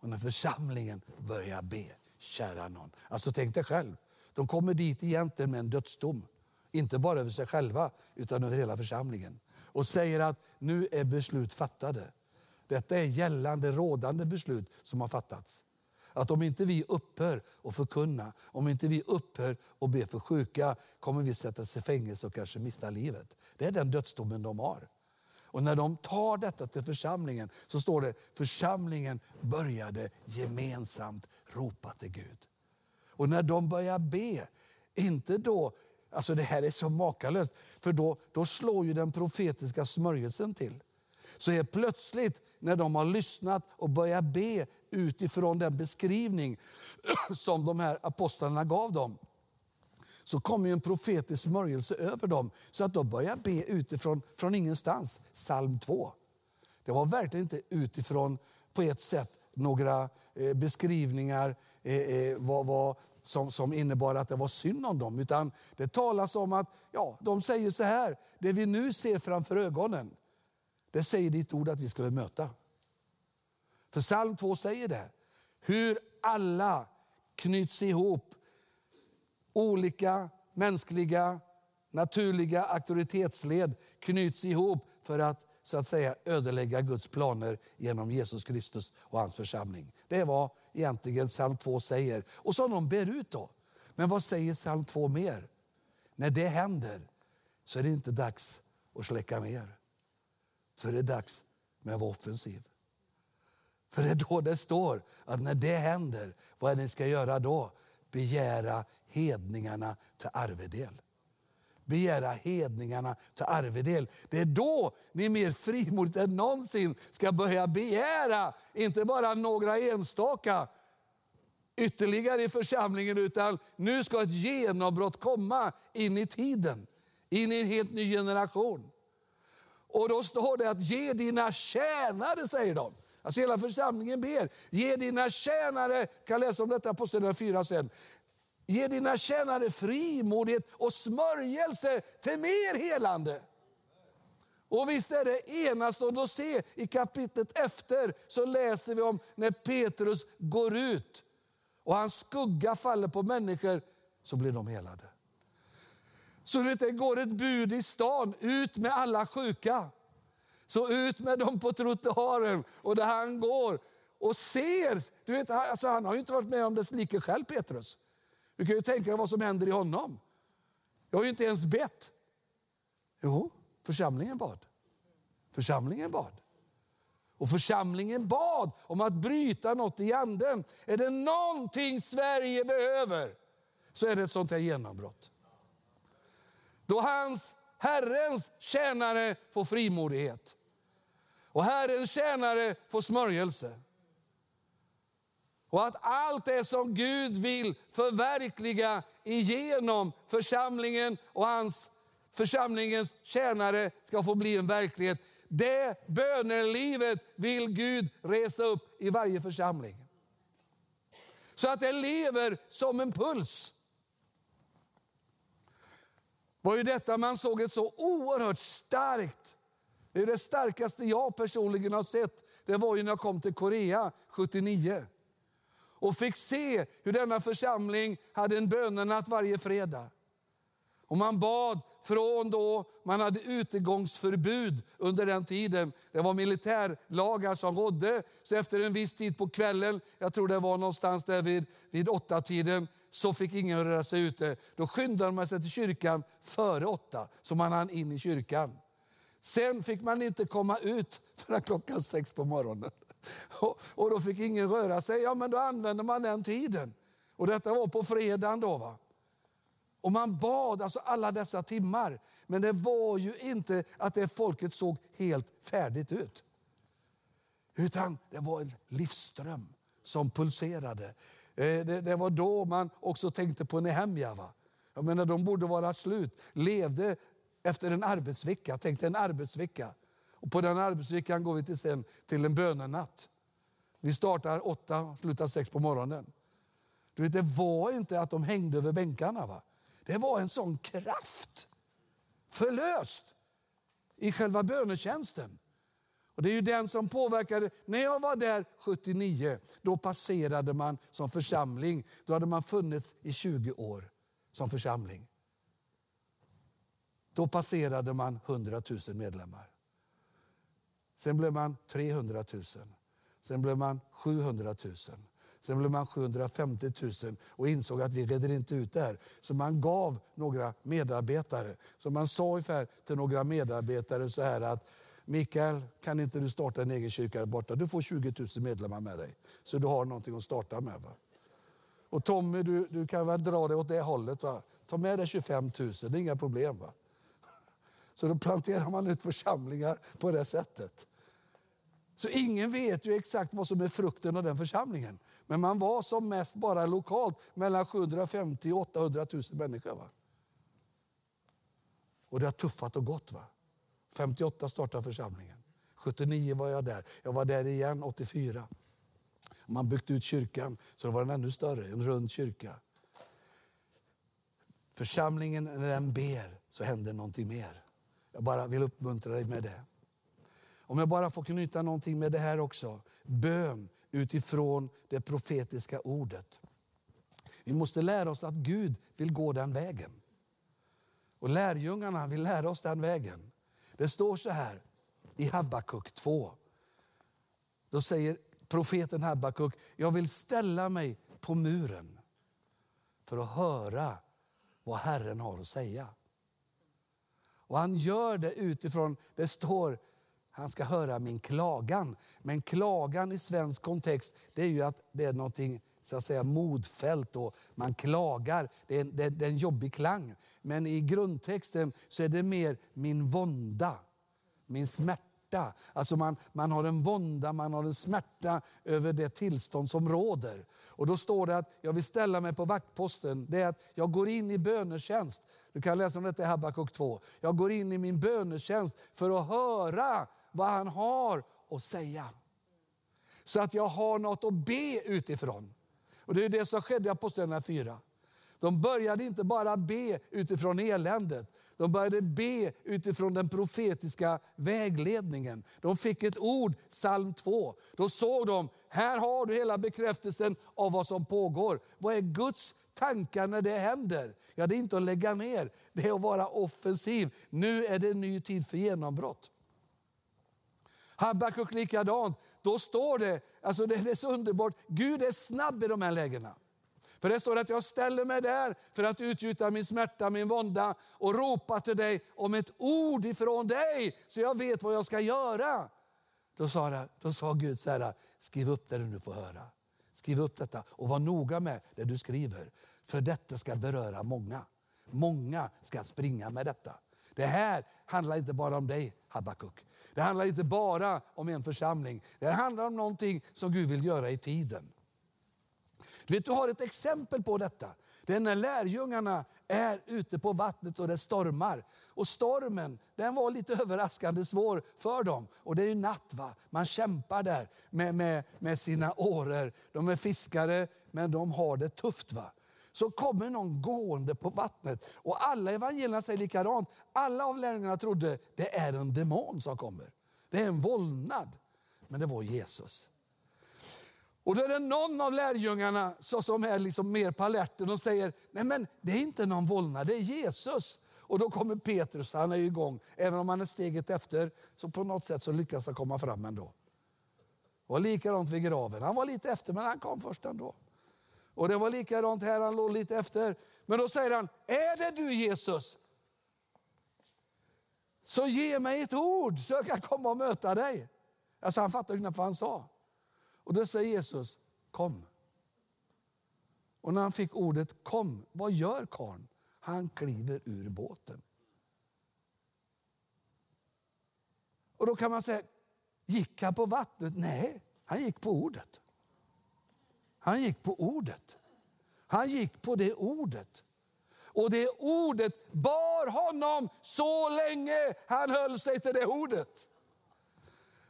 Speaker 1: Och när församlingen börjar be, kära någon. Alltså tänk dig själv, de kommer dit egentligen med en dödsdom. Inte bara över sig själva, utan över hela församlingen. Och säger att nu är beslut fattade. Detta är gällande, rådande beslut som har fattats. Att om inte vi upphör att förkunna, om inte vi upphör att be för sjuka, kommer vi sättas i fängelse och kanske mista livet. Det är den dödsdomen de har. Och när de tar detta till församlingen så står det, församlingen började gemensamt ropa till Gud. Och när de börjar be, inte då, alltså det här är så makalöst, för då, då slår ju den profetiska smörjelsen till. Så är plötsligt när de har lyssnat och börjat be utifrån den beskrivning som de här apostlarna gav dem, så kommer en profetisk smörjelse över dem så att de börjar be utifrån från ingenstans. Psalm 2. Det var verkligen inte utifrån på ett sätt några eh, beskrivningar eh, eh, vad, vad, som, som innebar att det var synd om dem. Utan det talas om att ja, de säger så här, det vi nu ser framför ögonen, det säger ditt ord att vi skulle möta. För psalm 2 säger det. Hur alla knyts ihop. Olika mänskliga, naturliga auktoritetsled knyts ihop för att så att säga ödelägga Guds planer genom Jesus Kristus och hans församling. Det är vad egentligen psalm 2 säger. Och som de ber ut då. Men vad säger psalm 2 mer? När det händer så är det inte dags att släcka ner. Så är det dags med att vara offensiv. För det är då det står att när det händer, vad är det ni ska göra då? Begära hedningarna till arvedel. Begära hedningarna till arvedel. Det är då ni mer frimodigt än någonsin ska börja begära, inte bara några enstaka ytterligare i församlingen, utan nu ska ett genombrott komma in i tiden, in i en helt ny generation. Och då står det att ge dina tjänare, säger de. Alltså hela församlingen ber. Ge dina tjänare, kan läsa om detta på Apostlagärningarna 4 sen. Ge dina tjänare frimodighet och smörjelse till mer helande. Och visst är det enastående att se, i kapitlet efter så läser vi om när Petrus går ut och hans skugga faller på människor, så blir de helade. Så du vet, det går ett bud i stan, ut med alla sjuka. Så ut med dem på trottoaren och där han går och ser. Du vet, alltså han har ju inte varit med om dess like själv, Petrus. Du kan ju tänka dig vad som händer i honom. Jag har ju inte ens bett. Jo, församlingen bad. Församlingen bad. Och församlingen bad om att bryta något i anden. Är det någonting Sverige behöver så är det ett sånt här genombrott. Då hans, Herrens tjänare får frimodighet. Och Herrens tjänare får smörjelse. Och att allt det som Gud vill förverkliga igenom församlingen och hans församlingens tjänare ska få bli en verklighet. Det bönelivet vill Gud resa upp i varje församling. Så att det lever som en puls. Det var ju detta man såg ett så oerhört starkt det är det starkaste jag personligen har sett. Det var ju när jag kom till Korea 79 och fick se hur denna församling hade en bönenatt varje fredag. Och man bad från då man hade utegångsförbud under den tiden. Det var militärlagar som rådde. Så efter en viss tid på kvällen, jag tror det var någonstans där vid, vid åtta tiden så fick ingen röra sig ute. Då skyndade man sig till kyrkan före åtta, så man hann in i kyrkan. Sen fick man inte komma ut förrän klockan sex på morgonen. Och, då fick ingen röra sig. Ja, men då använde man den tiden. Och detta var på fredagen då. Va? Och man bad alltså alla dessa timmar. Men det var ju inte att det folket såg helt färdigt ut. Utan det var en livsström som pulserade. Eh, det, det var då man också tänkte på Nehemja. Va? Jag menar, de borde vara slut. Levde efter en arbetsvecka. Tänkte en arbetsvecka. Och på den arbetsveckan går vi till, sen, till en bönenatt. Vi startar åtta och slutar sex på morgonen. Du vet, det var inte att de hängde över bänkarna. Va? Det var en sån kraft. Förlöst i själva bönetjänsten. Och Det är ju den som påverkade. När jag var där 79, då passerade man som församling. Då hade man funnits i 20 år som församling. Då passerade man 100 000 medlemmar. Sen blev man 300 000. Sen blev man 700 000. Sen blev man 750 000 och insåg att vi reder inte ut det här. Så man gav några medarbetare. Så man sa ungefär till några medarbetare så här att Mikael, kan inte du starta en egen kyrka där borta? Du får 20 000 medlemmar med dig. Så du har någonting att starta med. Va? Och Tommy, du, du kan väl dra dig åt det hållet. Va? Ta med dig 25 000, det är inga problem. Va? Så då planterar man ut församlingar på det sättet. Så ingen vet ju exakt vad som är frukten av den församlingen. Men man var som mest bara lokalt mellan 750 och 800 000 människor. Va? Och det har tuffat och gått. Va? 58 startade församlingen. 79 var jag där. Jag var där igen 84. Man byggt ut kyrkan så det var den ännu större, en rund kyrka. Församlingen, när den ber så händer någonting mer. Jag bara vill uppmuntra dig med det. Om jag bara får knyta någonting med det här också. Bön utifrån det profetiska ordet. Vi måste lära oss att Gud vill gå den vägen. Och lärjungarna vill lära oss den vägen. Det står så här i Habakuk 2. Då säger profeten Habakuk, jag vill ställa mig på muren för att höra vad Herren har att säga. Och han gör det utifrån, det står han ska höra min klagan. Men klagan i svensk kontext det är ju att det är någonting så att säga modfällt och man klagar. Det är, det, det är en jobbig klang. Men i grundtexten så är det mer min vånda, min smärta. Alltså man, man har en vånda, man har en smärta över det tillstånd som råder. Och då står det att jag vill ställa mig på vaktposten. Det är att jag går in i bönetjänst. Du kan läsa om detta i Habakuk 2. Jag går in i min bönetjänst för att höra vad han har att säga. Så att jag har något att be utifrån. Och Det är det som skedde i Apostlagärningarna 4. De började inte bara be utifrån eländet. De började be utifrån den profetiska vägledningen. De fick ett ord, psalm 2. Då såg de, här har du hela bekräftelsen av vad som pågår. Vad är Guds tankar när det händer? Ja, det är inte att lägga ner, det är att vara offensiv. Nu är det en ny tid för genombrott. Habakuk likadant. Då står det, alltså det är så underbart, Gud är snabb i de här lägena. För det står att jag ställer mig där för att utgjuta min smärta, min vånda och ropa till dig om ett ord ifrån dig så jag vet vad jag ska göra. Då sa, det, då sa Gud så här, skriv upp det du nu får höra. Skriv upp detta och var noga med det du skriver. För detta ska beröra många. Många ska springa med detta. Det här handlar inte bara om dig Habakuk. Det handlar inte bara om en församling. Det handlar om någonting som Gud vill göra i tiden. Du, vet, du har ett exempel på detta. Det är när lärjungarna är ute på vattnet och det stormar. Och stormen den var lite överraskande svår för dem. Och det är ju natt, va? man kämpar där med, med, med sina åror. De är fiskare, men de har det tufft. va så kommer någon gående på vattnet. Och alla evangelierna säger likadant. Alla av lärjungarna trodde det är en demon som kommer. Det är en vålnad. Men det var Jesus. Och då är det någon av lärjungarna som är liksom mer på alerten och säger, nej men det är inte någon vålnad, det är Jesus. Och då kommer Petrus, han är igång. Även om han är steget efter, så på något sätt så lyckas han komma fram ändå. Och likadant vid graven. Han var lite efter, men han kom först ändå. Och det var likadant här, han låg lite efter. Men då säger han, är det du Jesus? Så ge mig ett ord så jag kan komma och möta dig. Alltså han fattade knappt vad han sa. Och då säger Jesus, kom. Och när han fick ordet kom, vad gör karln? Han kliver ur båten. Och då kan man säga, gick han på vattnet? Nej, han gick på ordet. Han gick på ordet. Han gick på det ordet. Och det ordet bar honom så länge han höll sig till det ordet.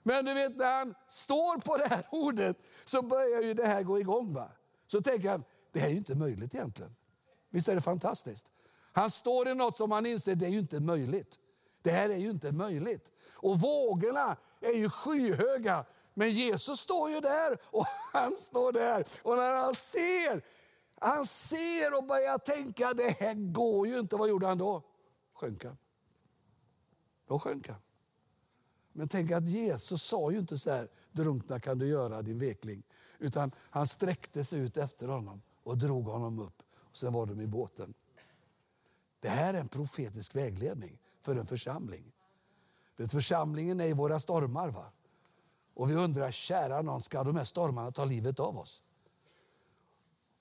Speaker 1: Men du vet när han står på det här ordet så börjar ju det här gå igång. Va? Så tänker han, det här är ju inte möjligt egentligen. Visst är det fantastiskt? Han står i något som han inser, det är ju inte möjligt. Det här är ju inte möjligt. Och vågorna är ju skyhöga. Men Jesus står ju där och han står där. Och när han ser, han ser och börjar tänka, det här går ju inte. Vad gjorde han då? Sjönk han. Då sjönk han. Men tänk att Jesus sa ju inte så här, drunkna kan du göra din vekling. Utan han sträckte sig ut efter honom och drog honom upp. Och sen var de i båten. Det här är en profetisk vägledning för en församling. Det församlingen är i våra stormar. Va? Och vi undrar, kära någon, ska de här stormarna ta livet av oss?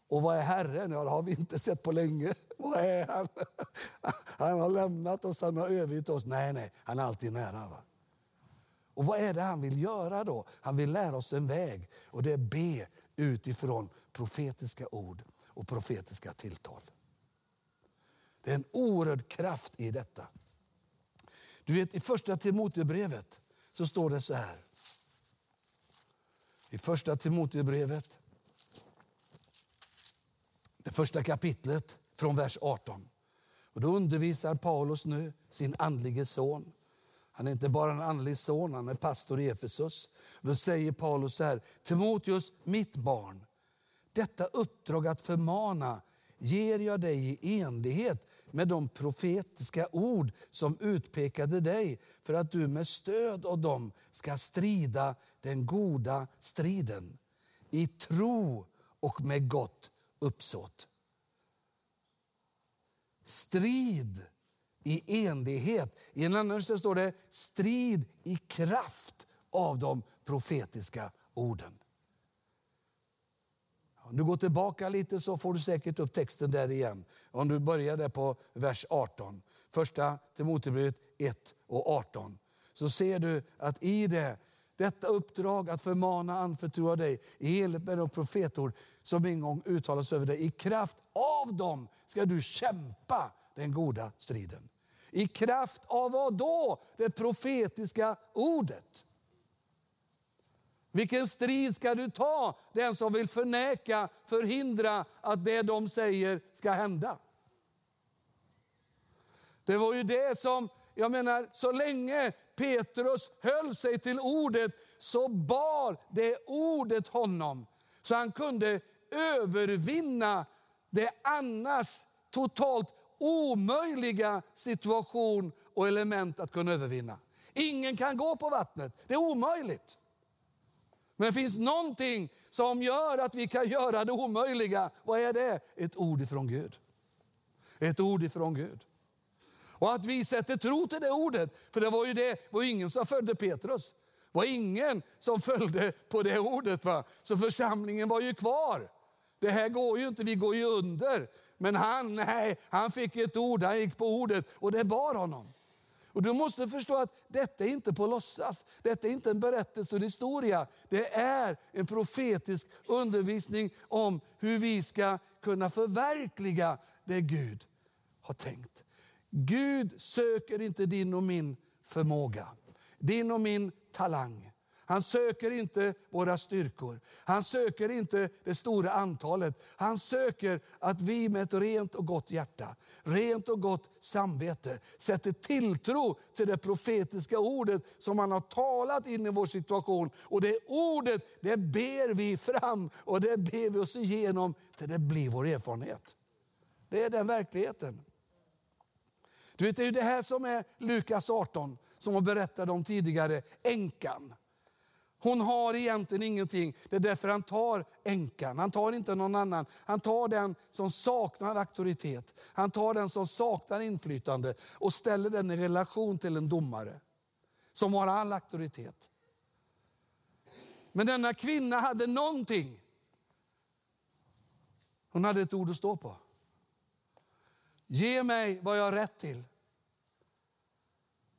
Speaker 1: Och vad är Herren? Ja, det har vi inte sett på länge. Vad är han? Han har lämnat oss, han har övergett oss. Nej, nej, han är alltid nära. Va? Och vad är det han vill göra då? Han vill lära oss en väg och det är be utifrån profetiska ord och profetiska tilltal. Det är en oerhörd kraft i detta. Du vet i första Timoteusbrevet så står det så här. I första Timoteusbrevet, det första kapitlet från vers 18. Och då undervisar Paulus nu sin andlige son. Han är inte bara en andlig son, han är pastor i Efesus. Då säger Paulus så här, Timoteus, mitt barn, detta uppdrag att förmana ger jag dig i enlighet med de profetiska ord som utpekade dig för att du med stöd av dem ska strida den goda striden i tro och med gott uppsåt. Strid i enlighet. I en annan står det strid i kraft av de profetiska orden. Om du går tillbaka lite så får du säkert upp texten där igen. Om du börjar där på vers 18. Första Timoteusbrevet 1 och 18. Så ser du att i det, detta uppdrag att förmana anförtroa dig i enlighet med de profetord som en gång uttalas över dig. I kraft av dem ska du kämpa den goda striden. I kraft av vad då? Det profetiska ordet. Vilken strid ska du ta? Den som vill förneka, förhindra att det de säger ska hända. Det var ju det som, jag menar, så länge Petrus höll sig till ordet så bar det ordet honom. Så han kunde övervinna det annars totalt omöjliga situation och element att kunna övervinna. Ingen kan gå på vattnet, det är omöjligt. Men det finns någonting som gör att vi kan göra det omöjliga. Vad är det? Ett ord ifrån Gud. Ett ord ifrån Gud. Och att vi sätter tro till det ordet, för det var ju det, var ingen som följde Petrus. Det var ingen som följde på det ordet. Va? Så församlingen var ju kvar. Det här går ju inte, vi går ju under. Men han, nej, han fick ett ord, han gick på ordet och det bar honom. Och Du måste förstå att detta är inte på låtsas. Detta är inte en berättelse och historia. Det är en profetisk undervisning om hur vi ska kunna förverkliga det Gud har tänkt. Gud söker inte din och min förmåga, din och min talang. Han söker inte våra styrkor. Han söker inte det stora antalet. Han söker att vi med ett rent och gott hjärta, rent och gott samvete sätter tilltro till det profetiska ordet som han har talat in i vår situation. Och det ordet det ber vi fram och det ber vi oss igenom till det blir vår erfarenhet. Det är den verkligheten. Du vet, det är det här som är Lukas 18 som jag berättade om tidigare, änkan. Hon har egentligen ingenting. Det är därför han tar änkan. Han tar inte någon annan. Han tar den som saknar auktoritet. Han tar den som saknar inflytande och ställer den i relation till en domare som har all auktoritet. Men denna kvinna hade någonting. Hon hade ett ord att stå på. Ge mig vad jag har rätt till.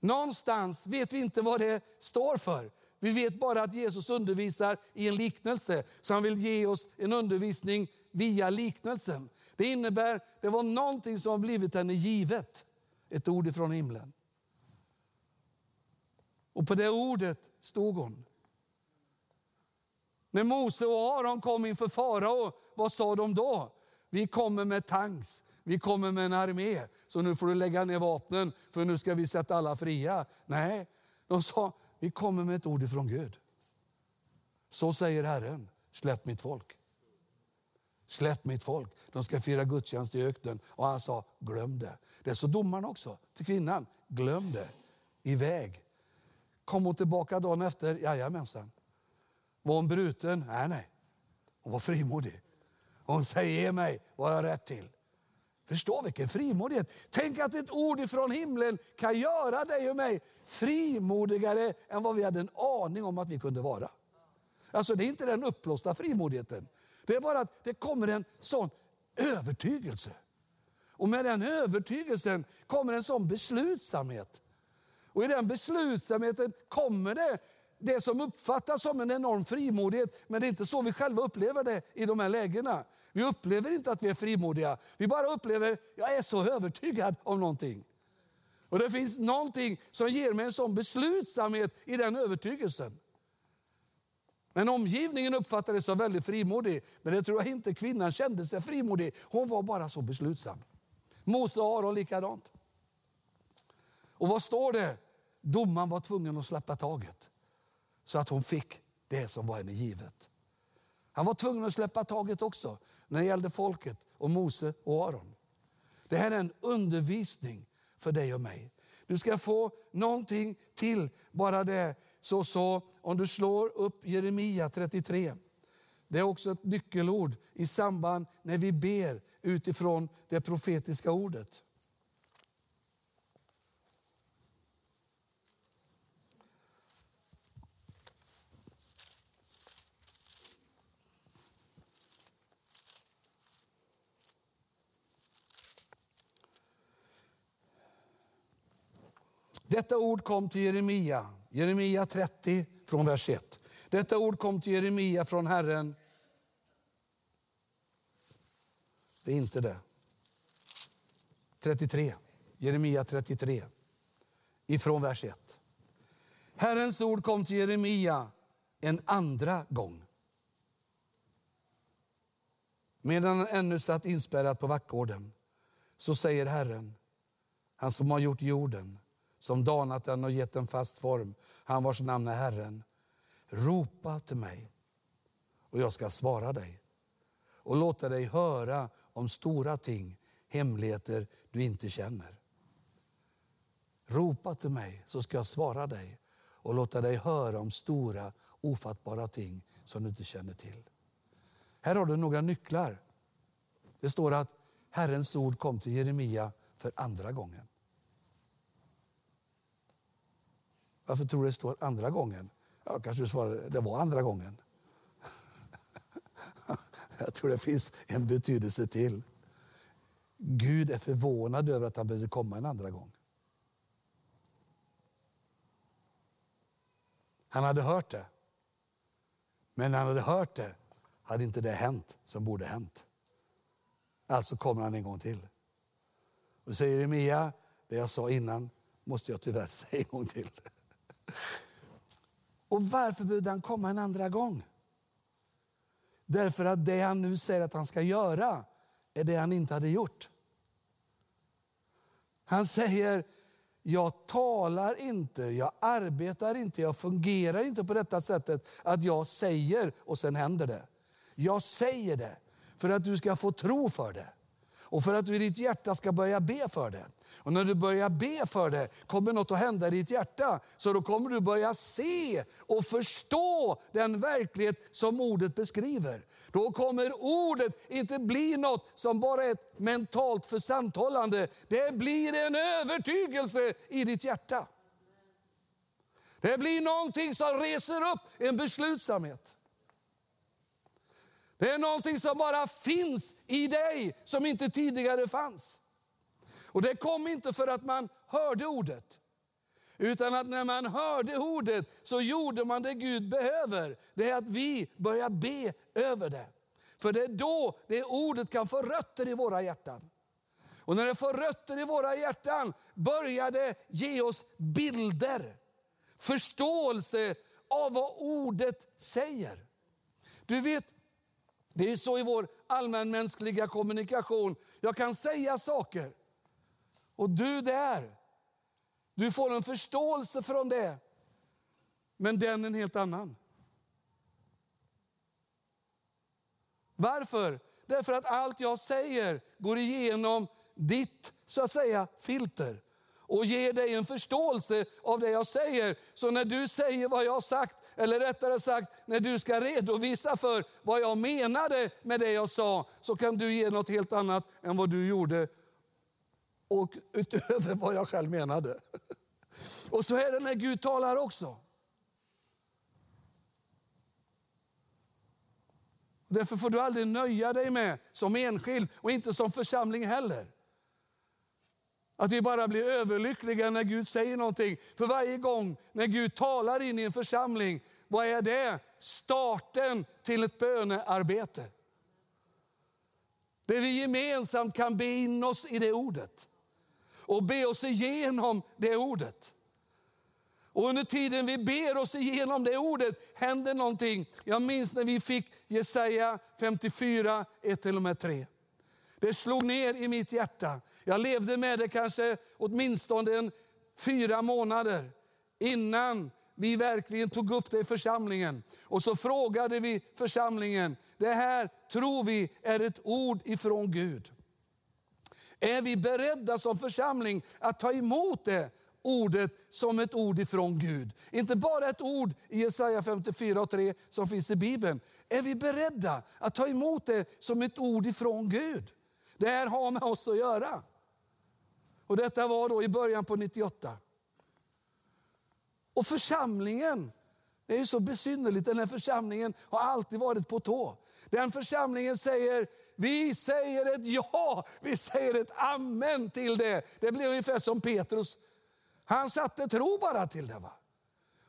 Speaker 1: Någonstans vet vi inte vad det står för. Vi vet bara att Jesus undervisar i en liknelse, så han vill ge oss en undervisning via liknelsen. Det innebär, det var någonting som har blivit henne givet, ett ord ifrån himlen. Och på det ordet stod hon. När Mose och Aron kom inför farao, vad sa de då? Vi kommer med tanks, vi kommer med en armé, så nu får du lägga ner vapnen för nu ska vi sätta alla fria. Nej, de sa vi kommer med ett ord ifrån Gud. Så säger Herren, släpp mitt folk. Släpp mitt folk, de ska fira gudstjänst i öknen. Och han sa, glöm det. Det sa domaren också till kvinnan, glöm det. Iväg. Kom hon tillbaka dagen efter, jajamensan. Var hon bruten? Nej, nej. Hon var frimodig. Hon säger, ge mig vad jag har rätt till. Förstå vilken frimodighet. Tänk att ett ord från himlen kan göra dig och mig frimodigare än vad vi hade en aning om att vi kunde vara. Alltså det är inte den uppblåsta frimodigheten. Det är bara att det kommer en sån övertygelse. Och med den övertygelsen kommer en sån beslutsamhet. Och i den beslutsamheten kommer det det som uppfattas som en enorm frimodighet, men det är inte så vi själva upplever det i de här lägena. Vi upplever inte att vi är frimodiga, vi bara upplever, jag är så övertygad om någonting. Och det finns någonting som ger mig en sån beslutsamhet i den övertygelsen. Men omgivningen uppfattade det som väldigt frimodig. Men det tror jag inte kvinnan kände sig frimodig. Hon var bara så beslutsam. Mose och Aron likadant. Och vad står det? Domaren var tvungen att släppa taget. Så att hon fick det som var henne givet. Han var tvungen att släppa taget också när det gällde folket och Mose och Aron. Det här är en undervisning för dig och mig. Du ska få någonting till bara det så, så om du slår upp Jeremia 33. Det är också ett nyckelord i samband när vi ber utifrån det profetiska ordet. Detta ord kom till Jeremia Jeremia 30 från vers 1. Detta ord kom till Jeremia från Herren. Det är inte det. 33. Jeremia 33. Ifrån vers 1. Herrens ord kom till Jeremia en andra gång. Medan han ännu satt inspärrad på vaktgården så säger Herren, han som har gjort jorden, som danat den och gett den fast form, han vars namn är Herren. Ropa till mig och jag ska svara dig och låta dig höra om stora ting, hemligheter du inte känner. Ropa till mig så ska jag svara dig och låta dig höra om stora ofattbara ting som du inte känner till. Här har du några nycklar. Det står att Herrens ord kom till Jeremia för andra gången. Varför tror du det står andra gången? Ja, kanske du svarar, det var andra gången. Jag tror det finns en betydelse till. Gud är förvånad över att han behövde komma en andra gång. Han hade hört det. Men när han hade hört det hade inte det hänt som borde hänt. Alltså kommer han en gång till. Och säger Jeremia, det jag sa innan måste jag tyvärr säga en gång till. Och varför behövde han komma en andra gång? Därför att det han nu säger att han ska göra är det han inte hade gjort. Han säger, jag talar inte, jag arbetar inte, jag fungerar inte på detta sättet att jag säger och sen händer det. Jag säger det för att du ska få tro för det och för att du i ditt hjärta ska börja be för det. Och när du börjar be för det kommer något att hända i ditt hjärta. Så då kommer du börja se och förstå den verklighet som ordet beskriver. Då kommer ordet inte bli något som bara är ett mentalt försanthållande. Det blir en övertygelse i ditt hjärta. Det blir någonting som reser upp en beslutsamhet. Det är någonting som bara finns i dig som inte tidigare fanns. Och det kom inte för att man hörde ordet. Utan att när man hörde ordet så gjorde man det Gud behöver. Det är att vi börjar be över det. För det är då det ordet kan få rötter i våra hjärtan. Och när det får rötter i våra hjärtan börjar det ge oss bilder. Förståelse av vad ordet säger. Du vet, det är så i vår allmänmänskliga kommunikation. Jag kan säga saker och du där, du får en förståelse från det. men den en helt annan. Varför? Därför att allt jag säger går igenom ditt, så att säga, filter och ger dig en förståelse av det jag säger. Så när du säger vad jag har sagt, eller rättare sagt när du ska redovisa för vad jag menade med det jag sa, så kan du ge något helt annat än vad du gjorde och utöver vad jag själv menade. Och så är det när Gud talar också. Därför får du aldrig nöja dig med, som enskild och inte som församling heller, att vi bara blir överlyckliga när Gud säger någonting. För varje gång när Gud talar in i en församling, vad är det? Starten till ett bönearbete. Där vi gemensamt kan be in oss i det ordet och be oss igenom det ordet. Och under tiden vi ber oss igenom det ordet händer någonting. Jag minns när vi fick Jesaja 54, 1-3. Det slog ner i mitt hjärta. Jag levde med det kanske åtminstone en fyra månader innan vi verkligen tog upp det i församlingen. Och så frågade vi församlingen, det här tror vi är ett ord ifrån Gud. Är vi beredda som församling att ta emot det ordet som ett ord ifrån Gud? Inte bara ett ord i Jesaja 54 och 3 som finns i Bibeln. Är vi beredda att ta emot det som ett ord ifrån Gud? Det här har med oss att göra. Och detta var då i början på 98. Och församlingen, det är så besynnerligt, den här församlingen har alltid varit på tå. Den församlingen säger, vi säger ett ja, vi säger ett amen till det. Det blir ungefär som Petrus, han satte tro bara till det. Va?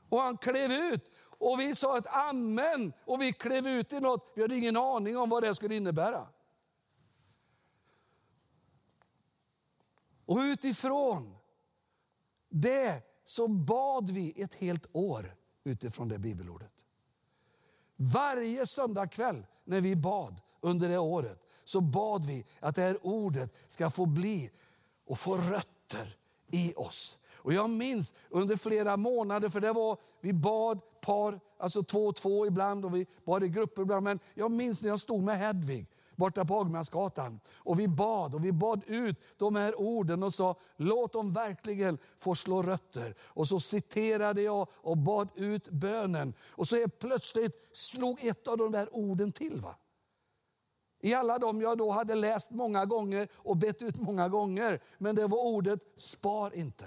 Speaker 1: Och han klev ut och vi sa ett amen och vi klev ut i något, vi hade ingen aning om vad det skulle innebära. Och utifrån det så bad vi ett helt år utifrån det bibelordet. Varje söndagkväll när vi bad under det året så bad vi att det här ordet ska få bli och få rötter i oss. Och jag minns under flera månader, för det var, vi bad par, alltså två och två ibland och vi bad i grupper ibland. Men jag minns när jag stod med Hedvig borta på Agmansgatan. Och vi bad och vi bad ut de här orden och sa, låt dem verkligen få slå rötter. Och så citerade jag och bad ut bönen. Och så är plötsligt slog ett av de där orden till. Va? I alla de jag då hade läst många gånger och bett ut många gånger. Men det var ordet spar inte.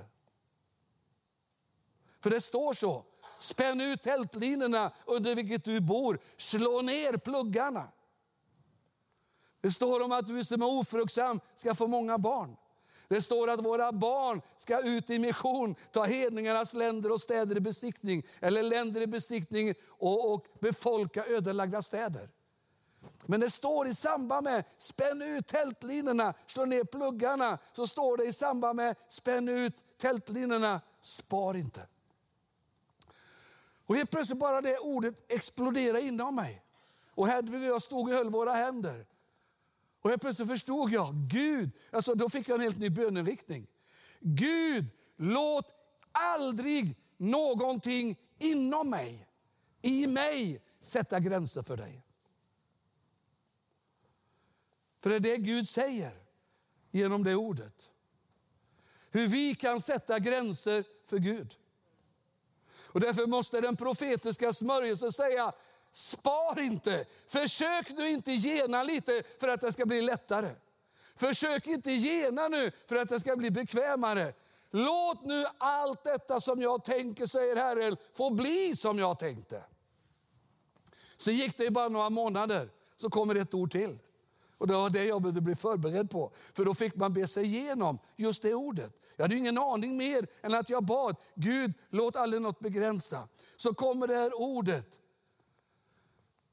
Speaker 1: För det står så, spänn ut tältlinorna under vilket du bor, slå ner pluggarna. Det står om att du som är ofruktsam ska få många barn. Det står att våra barn ska ut i mission, ta hedningarnas länder och städer i besiktning, eller länder i besiktning och, och befolka ödelagda städer. Men det står i samband med spänn ut tältlinorna, slå ner pluggarna, så står det i samband med spänn ut tältlinorna, spar inte. Och helt plötsligt bara det ordet exploderade inom mig. Och Hedvig och jag stod och höll våra händer. Och helt plötsligt förstod jag, Gud, alltså då fick jag en helt ny böneinriktning. Gud, låt aldrig någonting inom mig, i mig, sätta gränser för dig. För det är det Gud säger genom det ordet. Hur vi kan sätta gränser för Gud. Och därför måste den profetiska smörjelsen säga, Spar inte. Försök nu inte gena lite för att det ska bli lättare. Försök inte gena nu för att det ska bli bekvämare. Låt nu allt detta som jag tänker, säger Herren, få bli som jag tänkte. Så gick det bara några månader, så kommer ett ord till. Och Det var det jag behövde bli förberedd på. För då fick man be sig igenom just det ordet. Jag hade ingen aning mer än att jag bad, Gud låt aldrig något begränsa. Så kommer det här ordet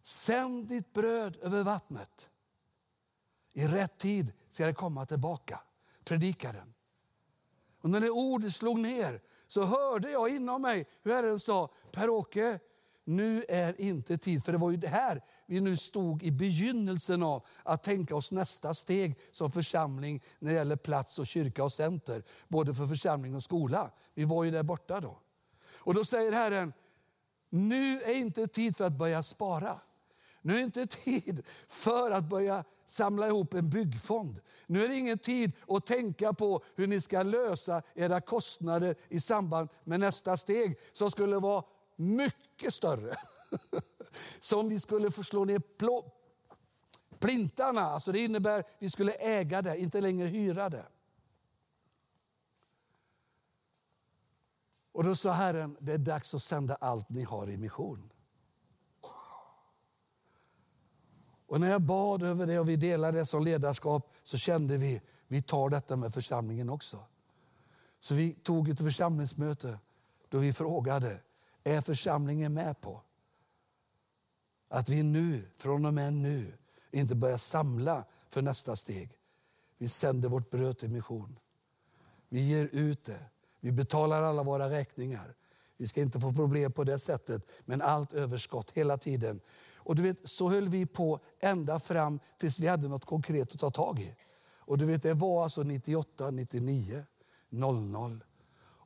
Speaker 1: Sänd ditt bröd över vattnet. I rätt tid ska det komma tillbaka, predikaren. Och när det ordet slog ner så hörde jag inom mig hur Herren sa, Per-Åke, nu är inte tid. För det var ju det här vi nu stod i begynnelsen av, att tänka oss nästa steg som församling när det gäller plats och kyrka och center. Både för församling och skola. Vi var ju där borta då. Och då säger Herren, Nu är inte tid för att börja spara. Nu är inte tid för att börja samla ihop en byggfond. Nu är det ingen tid att tänka på hur ni ska lösa era kostnader i samband med nästa steg som skulle vara mycket större. Som vi skulle förslå slå ner plå, plintarna. Alltså det innebär att vi skulle äga det, inte längre hyra det. Och då sa Herren, det är dags att sända allt ni har i mission. Och när jag bad över det och vi delade det som ledarskap så kände vi, vi tar detta med församlingen också. Så vi tog ett församlingsmöte då vi frågade, är församlingen med på att vi nu, från och med nu, inte börjar samla för nästa steg. Vi sänder vårt bröd till mission. Vi ger ut det. Vi betalar alla våra räkningar. Vi ska inte få problem på det sättet, men allt överskott hela tiden. Och du vet, så höll vi på ända fram tills vi hade något konkret att ta tag i. Och du vet, det var alltså 98, 99, 00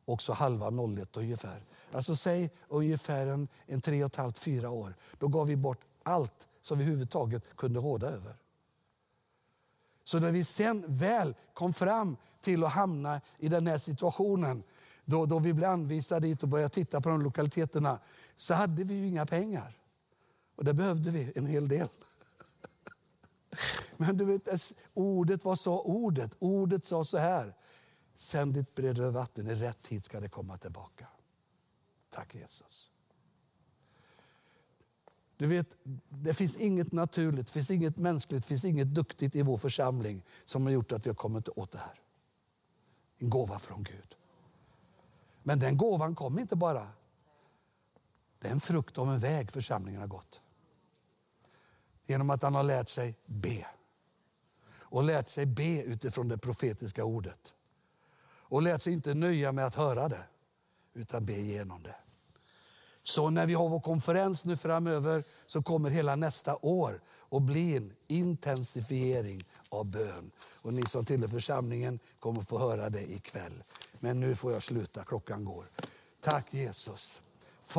Speaker 1: och så halva 01 ungefär. Alltså säg ungefär en, en tre och ett halvt, fyra år. Då gav vi bort allt som vi överhuvudtaget kunde råda över. Så när vi sen väl kom fram till att hamna i den här situationen, då, då vi blev anvisade dit och började titta på de lokaliteterna, så hade vi ju inga pengar. Och det behövde vi en hel del. Men du vet, ordet, vad sa ordet? Ordet sa så här, sänd ditt bröd över vatten, i rätt tid ska det komma tillbaka. Tack Jesus. Du vet, det finns inget naturligt, det finns inget mänskligt, det finns inget duktigt i vår församling som har gjort att vi har kommit åt det här. En gåva från Gud. Men den gåvan kom inte bara. Det är en frukt av en väg församlingen har gått. Genom att han har lärt sig be. Och lärt sig be utifrån det profetiska ordet. Och lärt sig inte nöja med att höra det, utan be igenom det. Så när vi har vår konferens nu framöver så kommer hela nästa år att bli en intensifiering av bön. Och ni som tillhör församlingen kommer få höra det ikväll. Men nu får jag sluta, klockan går. Tack Jesus.